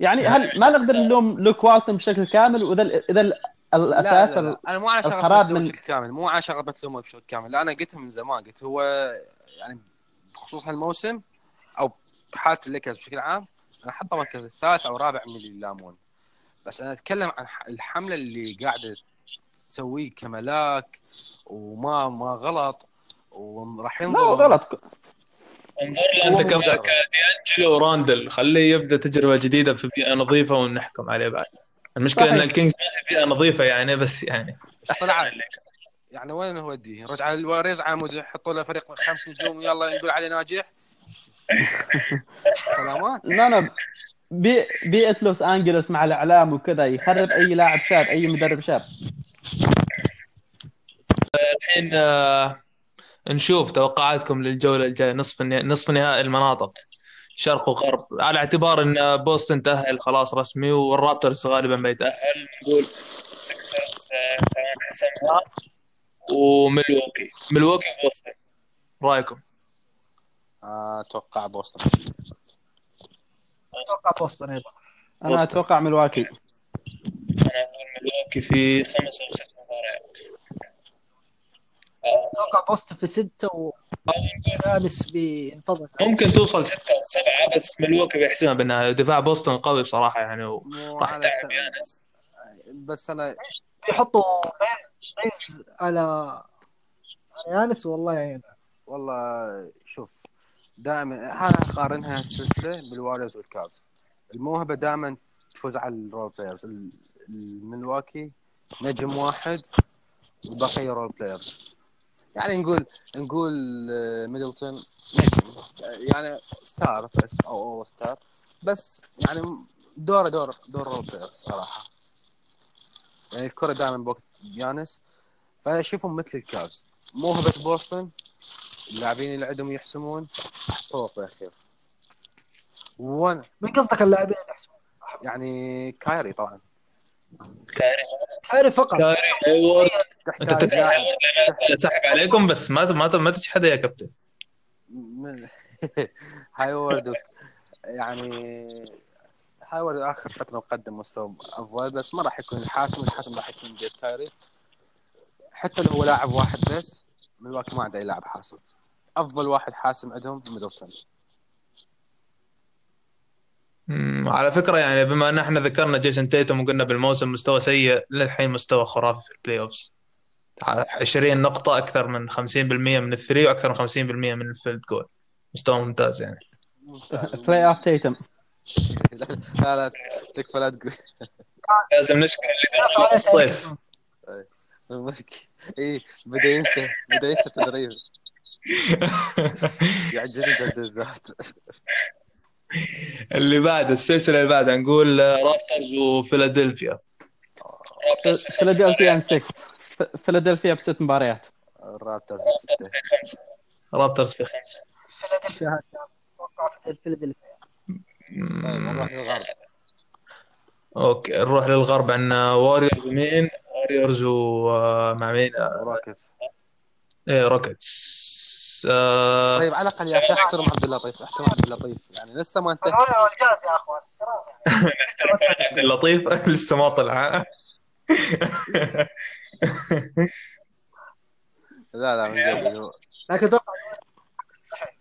يعني هل ما نقدر نلوم لوك والتون بشكل كامل وإذا إذا ال- الاساس لا لا لا. أنا مو على شغله من- بشكل كامل. مو على شغله بتلومه بشكل كامل. لا أنا قلتها من زمان قلت هو يعني بخصوص هالموسم أو بحاله الليكرز بشكل عام أنا حطه مركز الثالث أو رابع من اللي يلامون. بس أنا أتكلم عن الحملة اللي قاعدة تسويه كملاك وما ما غلط وراح لا ينظر غلط. انظر له انت مدرب. كديانجلو وراندل خليه يبدأ تجربة جديدة في بيئة نظيفة ونحكم عليه بعد. المشكلة صحيح. ان الكينجز بيئة نظيفة يعني بس يعني. احسن طلع. يعني وين هو وديه رجع الواريورز عمود يحطوا له فريق خمس نجوم يلا نقول عليه ناجح. سلامات لا لا بي- بيئه لوس أنجلوس مع الإعلام وكذا يخرب أي لاعب شاب أي مدرب شاب. الحين آه، نشوف توقعاتكم للجولة الجاية نصف نصف نهائي المناطق. شرق وغرب. على اعتبار إن بوسطن تأهل خلاص رسمي والرابترز غالبا بيتأهل. نقول سكسرز آه، كمان حسمها وملواكي. ملواكي وبوسطن رأيكم؟ أتوقع بوسطن. أتوقع بوسطن أيضا. أنا بوسطن. أتوقع ملواكي أنا أقول ملواكي في خمس أو ست مباريات. أتوقع بوسطن في ستة ويانس بينفضل ممكن توصل ستة أو سبعة بس ملواكي بيحسمها بالنهاية دفاع بوسطن قوي بصراحة يعني وراح يتعب س- يانس بس أنا بيحطوا بينز بينز على على يانس والله يعينه والله شوف دائما أنا اقارنها السلسلة بالواريورز والكافز الموهبة دائما تفوز على ال role players ال- الملواكي نجم واحد والبقية role players يعني نقول نقول آه، ميدلتون نجم. يعني star بس أو all star بس يعني دوره دور دور role players صراحة. يعني الكرة دائما بوقت يانس. فأنا أشوفهم مثل الكافز موهبة بوسطن اللاعبين اللي عندهم يحسمون؟ فوق بالاخير وأنا من قصدك اللاعبين اللي يحسمون يعني كايري طبعا. كايري كايري فقط. كايري هايورد أنت لأن سحب عليكم بس ما ما ما تجحده يا كابتن. من هايورد يعني هايورد آخر فترة مقدم مستوى أفضل بس ما راح يكون الحاسم الحاسم راح يكون جيت كايري. حتى لو هو لاعب واحد بس ملواكي ما عنده أي لاعب حاسم. أفضل واحد حاسم عندهم ميدلتون على فكرة يعني بما أن إحنا ذكرنا جيسون تيتم وقلنا بالموسم مستوى سيء للحين مستوى خرافي في ال playoffs 20 نقطة أكثر من 50% من ال three وأكثر من 50% من ال field goal مستوى ممتاز يعني. playoff تيتم لا لا تكفى لا تقول. لازم نشكر الصيف. أي بدأ ينسى بدأ ينسى التدريب يعجبني جد الذات اللي بعد السلسلة اللي بعدها نقول رابترز وفيلادلفيا. رابترز فيلادلفيا مباريات. 6 فيلادلفيا بست مباريات. الرابترز ستة رابترز في خمسة. فيلادلفيا فيلادلفيا طيب نروح للغرب. أوكي نروح للغرب عندنا واريورز ومين؟ واريورز ومع مين؟ روكيتس إيه روكيتس آه، طيب على الأقل يا أخي أحترم عبد اللطيف أحترم عبد اللطيف. يعني لسه ما انتهى. أنا والجاز يا أخوان. عبد اللطيف لسه ما طلع. لا لا من جد. لكن أتوقع صحيح.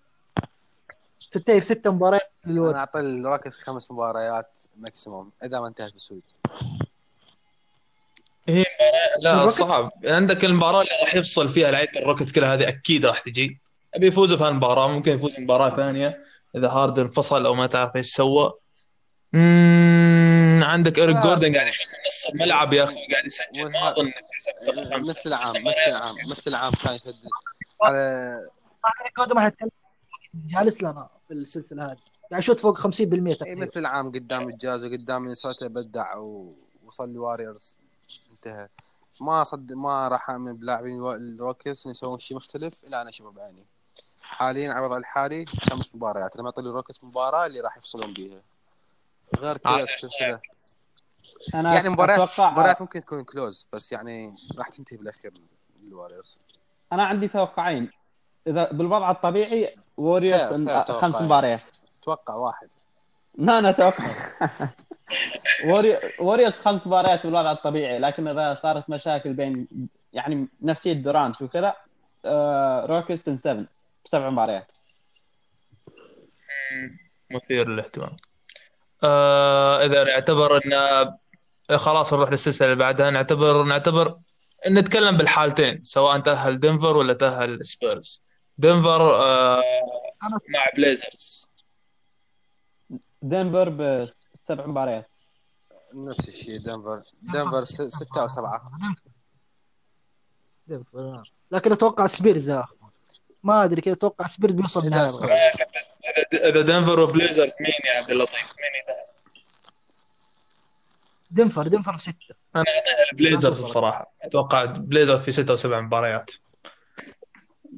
ستة في ستة مباريات أنا للود أعطي الروكيتس خمس مباريات ماكسيموم إذا ما انتهت بسويد هي مباراة لا؟ صعب. عندك المباراة اللي راح يفصل فيها لعيبة الروكيتس كلها هذه أكيد راح تجي. أبي يفوزوا في هالمباراة ممكن يفوز مباراة ثانية إذا هاردن فصل أو ما تعرف إيش سوى. مم، عندك إيريك آه. جوردن قاعد يشوف من نص الملعب يا أخي قاعد يسجل ما إنه يسجل. خمسة مثل العام مثل. العام مثل العام كان يسجل. على كود ما حيتكلم جالس لنا في السلسلة هذه. يعني شوت فوق 50% إيه تقريبا. مثل العام قدام الجاز وقدام مينيسوتا بدع ووصل الواريورز انتهى. ما صد ما راح امن بلاعبين الروكيتس يسوون شيء مختلف إلا أنا اشوفه بعيني حاليا على الوضع الحالي خمس مباريات لما يعطي الروكيتس مباراة اللي راح يفصلون بيها. غير كذا عادي. السلسلة. أنا يعني مباريات أتوقع مباريات ممكن تكون close بس يعني راح تنتهي بالأخير الواريورز أنا عندي توقعين. إذا بالوضع الطبيعي واريورز خمس. مباريات. توقع واحد. لا أنا أتوقع واريو... واريورز خمس مباريات بالوضع الطبيعي لكن إذا صارت مشاكل بين يعني نفسية دورانت وكذا آه... روكتس إن 7 سبع مباريات. مثير للاهتمام. آه إذا نعتبر إن خلاص نروح للسلسلة اللي بعدها. نعتبر نعتبر نتكلم بالحالتين سواء تأهل دنفر ولا تأهل سبيرز. دنفر آه مع بليزرز. دنفر بسبع مباريات. نفس الشيء دنفر. دنفر ستة أو سبعة. دنفر. آه. لكن أتوقع سبيرز يا أخي. ما أدري كذا أتوقع سبيرز بيوصل إذا نهائي أصغر. اذا إذا دنفر وبليزرز مين يا عبد اللطيف؟ مين يتاهل؟ دنفر دنفر في ستة. أنا البليزرز بصراحة. أتوقع بليزرز في ستة أو سبع مباريات.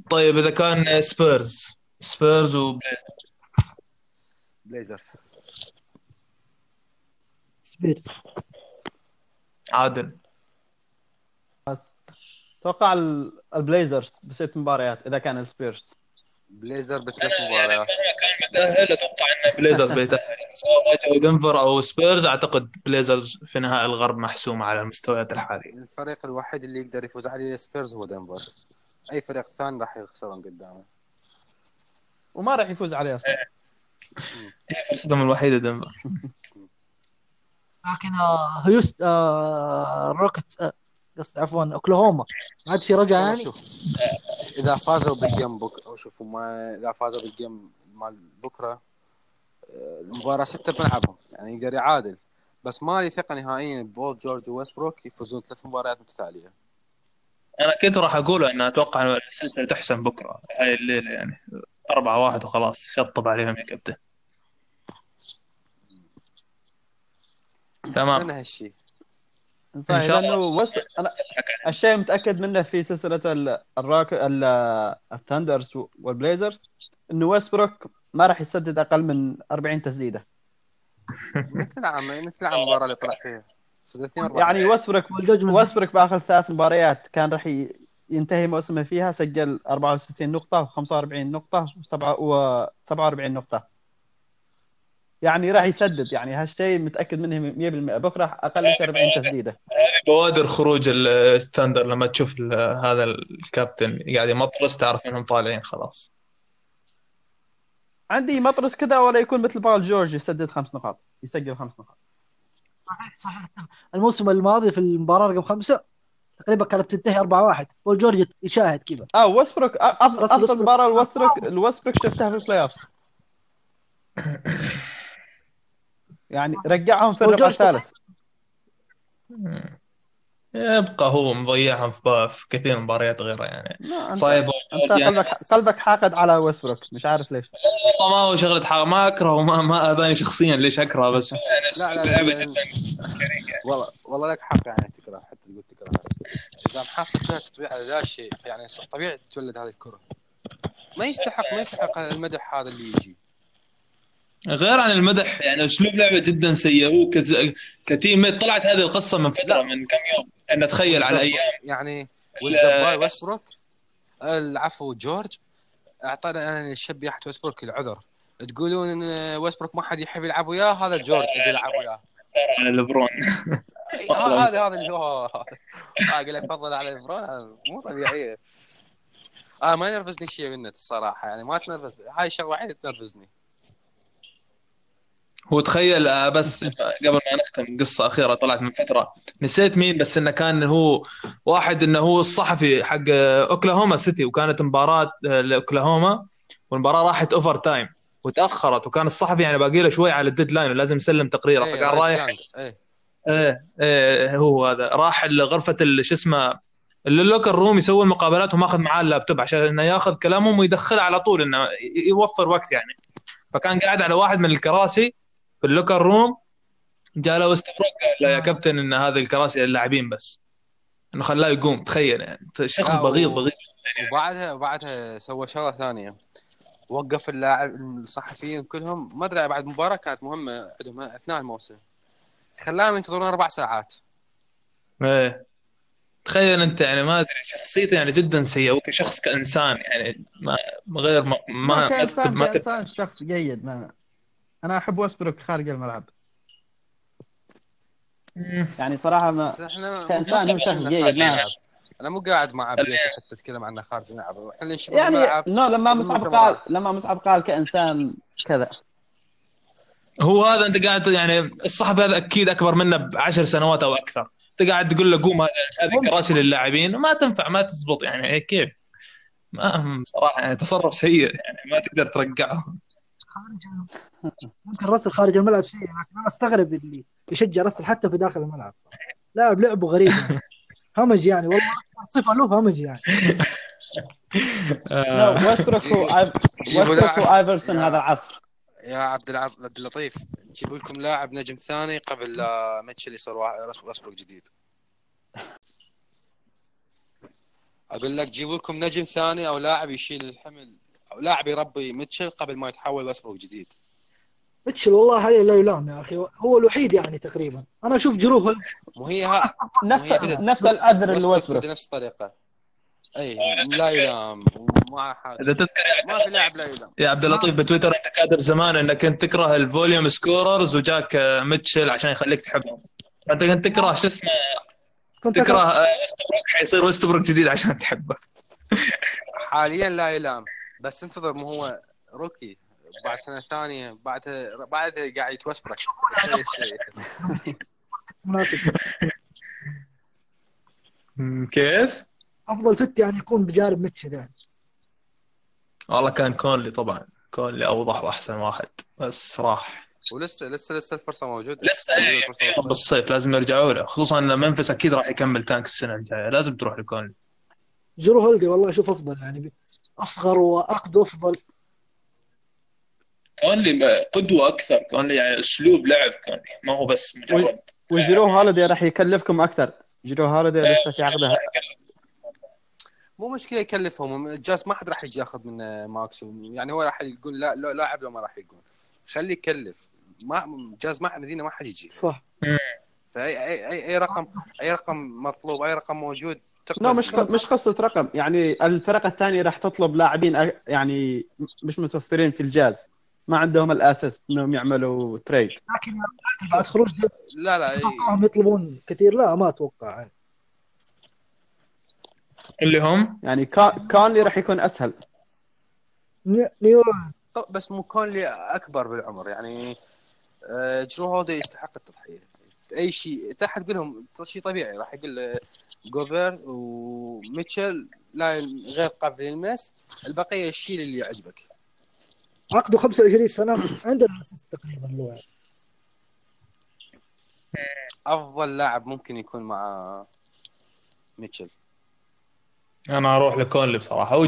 طيب إذا كان سبيرز سبيرز وبليزرز بليزرز سبيرز عادل. أتوقع ال- البليزرز بست مباريات إذا كان السبيرز. بليزرز بثلاث مباريات. متأهل أتوقع إن بليزرز بيتاهل سواء دنفر أو سبيرز أعتقد بليزرز في نهائي الغرب محسومه على المستويات الحالية. الفريق الوحيد اللي يقدر يفوز عليه سبيرز هو دنفر. أي فريق ثاني راح يخسرون قدامه. وما راح يفوز عليه أصلا. هي فرصتهم الوحيدة دنفر. لكن آه، هيوست آه روكت آه، قصدي عفوا أوكلاهوما. ما عاد في رجعة يعني؟ شوف إذا فازوا بالجيم بك أو شوفوا ما إذا فازوا بالجيم مال بكرة آه، المباراة ستة بنلعبهم يعني يقدر يعادل. بس ما لي ثقة نهائيا بول جورج وويسبروك يفوزون ثلاث مباريات متتالية. أنا كنت راح أقول إن أتوقع إن السلسلة تحسم بكرة هاي الليلة يعني. أربعة واحد وخلاص شطب عليهم يا كابتن. تمام. من هالشيء صحيح شاء الله. لأنه وس... أنا الشيء متأكد منه في سلسلة ال- الراك ال... الثندرز والبليزرز إنه ويستبروك ما راح يسدد أقل من 40 تسديدة مثل العام مثل العام المباراة اللي طلع فيها. يعني ويستبروك ويستبروك بآخر ثلاث مباريات كان راح ي... ينتهي موسمه فيها سجل 64 نقطة و45 نقطة و47 نقطة يعني راح يسدد يعني هالشيء متأكد منه 100% بكرة أقل من 40 تسديدة. بوادر خروج الستاندر لما تشوف هذا الكابتن قاعد يمطرس تعرف إنهم طالعين خلاص. عندي مطرس كذا ولا يكون مثل بال جورج يسدد خمس نقاط يسجل خمس نقاط. صحيح صحيح. الموسم الماضي في المباراة رقم خمسة تقريبا كانت تنتهي 4 1 بول جورج يشاهد كذا. آه ويستبروك افضل مباراه لويستبروك الويستبروك شفتها في ال playoff يعني رجعهم في الربع الثالث. يبقى هو مضيعهم في با- في كثير مباريات غيره يعني. لا، انت صايب أنت قلبك قلبك حاقد على ويستبروك مش عارف ليش. والله ما هو شغلة ما اكرهه ما ما أذاني شخصيا ليش اكرهه بس. يعني لا لا لا, لا, جدا والله والله لك حق يعني تكره حتى تقول تكره. إذا محصل فيها تطبيع على ذا الشيء يعني طبيعي تولد هذه الكرة. ما يستحق ما يستحق المدح هذا اللي يجي. غير عن المدح. يعني أسلوب لعبة جدا سيء هو كز... كتيم ميت طلعت هذه القصة من فترة لا. من كم يوم. أن تخيل على أيام. يعني والزبال ويسبروك. العفو جورج. أعطانا أنا الشاب يحت ويسبروك العذر. تقولون إن ويسبروك ما حد يحب يلعب وياه؟ هذا جورج أجي العب وياه. على ليبرون. إي، هذا هذا اللي هو. أقول لك فضل على ليبرون. هذا مو طبيعيه آه ما ينرفزني شيء منه الصراحة. يعني ما تنرفز. هاي الشغله الوحيده اللي تنرفزني. هو تخيل آه، بس قبل ما نختم قصة أخيرة طلعت من فترة نسيت مين بس إنه كان هو واحد إنه هو الصحفي حق آه، أوكلاهوما سيتي وكانت مباراة آه، لأوكلاهوما والمباراة راحت overtime وتأخرت وكان الصحفي يعني باقي له شوي على ال deadline ولازم يسلم تقريره إيه، فكان رايح. إيه. إيه إيه هو هذا راح ال- شو اسمه ال locker room يسوي المقابلات وماخذ معاه اللابتوب عشان إنه ياخذ كلامهم ويدخله على طول إنه يوفر وقت يعني فكان قاعد على واحد من الكراسي في ال locker room جاء له ويست بروك قال له يا كابتن إن هذه الكراسي للاعبين بس. إنه خلاه يقوم تخيل يعني. شخص لا، بغيض بغيض. وبعدها وبعدها سوى شغلة ثانية. وقف اللاعب الصحفيين كلهم. ما أدري بعد مباراة كانت مهمة عندهم أثناء الموسم. خلاهم ينتظرون أربع ساعات. إيه. تخيل أنت يعني ما أدري شخصيته يعني جدا سيئة. وكشخص كإنسان يعني ما ما غير ما ما, ما, كإنسان تكتب ما تكتب كإنسان شخص جيد ما أنا أحب ويسبروك خارج الملعب. يعني صراحة ما إحنا كإنسان هو شخص جيد ما الملعب. أنا مو قاعد مع بيت حتى اتكلم عنه خارج الملعب. إحنا اللي نشوف يعني الملعب. نو لما مصعب قال. لما مصعب قال كإنسان كذا. هو هذا أنت قاعد يعني الصحفي هذا أكيد أكبر منه بعشر سنوات أو أكثر. أنت قاعد تقول له قوم هذه كراسي للاعبين. وما تنفع ما تزبط يعني. إيه كيف؟ ما صراحة يعني تصرف سيء يعني ما تقدر ترجعه. ممكن راسل خارج الملعب سيء لكن أنا أستغرب اللي يشجع راسل حتى في داخل الملعب. لاعب لعبه غريب. يعني. همج يعني والله صفة له همج يعني. لا وآيفرسون يا- هذا العصر. يا عبد عبد اللطيف جيبوا لكم لاعب نجم ثاني قبل لا ميتشل يصير وا- ويسبروك جديد. أقول لك جيبوا لكم نجم ثاني أو لاعب يشيل الحمل أو لاعب يربي ميتشل قبل ما يتحول ويسبروك جديد. ميتشل والله هاي لا يلام يا أخي. هو الوحيد يعني تقريبا. أنا أشوف جروه مو هي نفس نفس الأذر ويسبروك لويسبروك بنفس الطريقة أي لا يلام. وما حاجة إذا تذكر يا ما في لاعب لا يلام. يا عبد اللطيف بتويتر أنت كادر زمان إنك كنت تكره الفوليوم سكوررز وجاك آه، ميتشل عشان يخليك تحبهم. أنت كنت تكره شو اسمه؟ كنت تكره آه، ويستبروك حيصير ويستبروك جديد عشان تحبه. حاليا لا يلام. بس انتظر مو هو روكي. بعد سنة ثانية بعد بعد قاعد يتوسبرك. مناسب كيف؟ أفضل فت يعني يكون بجانب ميتشل يعني والله كان كونلي طبعا. كونلي أوضح وأحسن واحد. بس راح. ولسه لسه لسه الفرصة موجودة. لسه إيه، الفرصة يا رب لسه. الصيف لازم يرجعوا له. خصوصا إن منفس أكيد راح يكمل تانك السنة الجاية. لازم تروح لكونلي. جرو هولدي والله أشوف أفضل يعني. أصغر واقد أفضل. كونلي قدوة أكثر كونلي يعني أسلوب لعب كونلي ما هو بس مجرد. وجرو هوليدي راح يكلفكم أكثر. جرو هوليدي لسه في عقده. مو مشكلة يكلفهم. جاز ما حد راح يجي ياخذ من ماكس يعني هو راح يقول لا لا لاعب لو ما راح يقول. خليه يكلف. ما جاز ما مدينة ما حد يجي. صح. فاي اي اي, أي رقم أي رقم مطلوب أي رقم موجود لا مش مش قصة رقم. يعني الفرق الثانية راح تطلب لاعبين يعني مش متوفرين في الجاز. ما عندهم الاساس انهم يعملوا trade. لكن بعد خروج لا لا تتوقعهم يطلبون كثير. لا ما أتوقع. اللي هم؟ يعني كا- كونلي راح يكون أسهل. ني- نيو بس مو كونلي أكبر بالعمر. يعني آه، جرو هوليدي يستحق التضحية. أي شيء تحت لهم شيء طبيعي. راح يقول جوبر وميتشل لا غير قابل للمس البقية الشيل اللي يعجبك. عقده 25 سنة عندنا أساس تقريبا له يعني. أفضل لاعب ممكن يكون مع ميتشل. أنا أروح لكونلي بصراحة. هو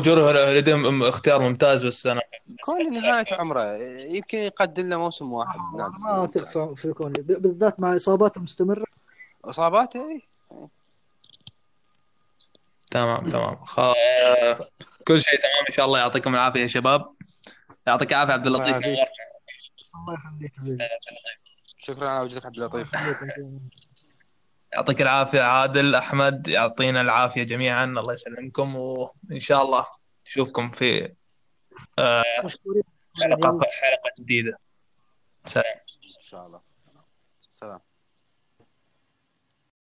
م- اختيار ممتاز بس أنا كونلي نهاية عمره. يمكن يقدم له موسم واحد. أنا بنادي. ما أثق في- في كونلي. بالذات مع إصاباته المستمره اصاباته إيه. تمام تمام. خ... كل شيء تمام إن شاء الله. يعطيكم العافية يا شباب. يعطيك العافية عبد اللطيف. الله يخليك حبيبي. شكرا على وجودك عبد اللطيف. يعطيك العافية عادل أحمد يعطينا العافية جميعا. الله يسلمكم وإن شاء الله نشوفكم في مشكورين حلقه حلقة جديدة. سلام. إن شاء الله. سلام.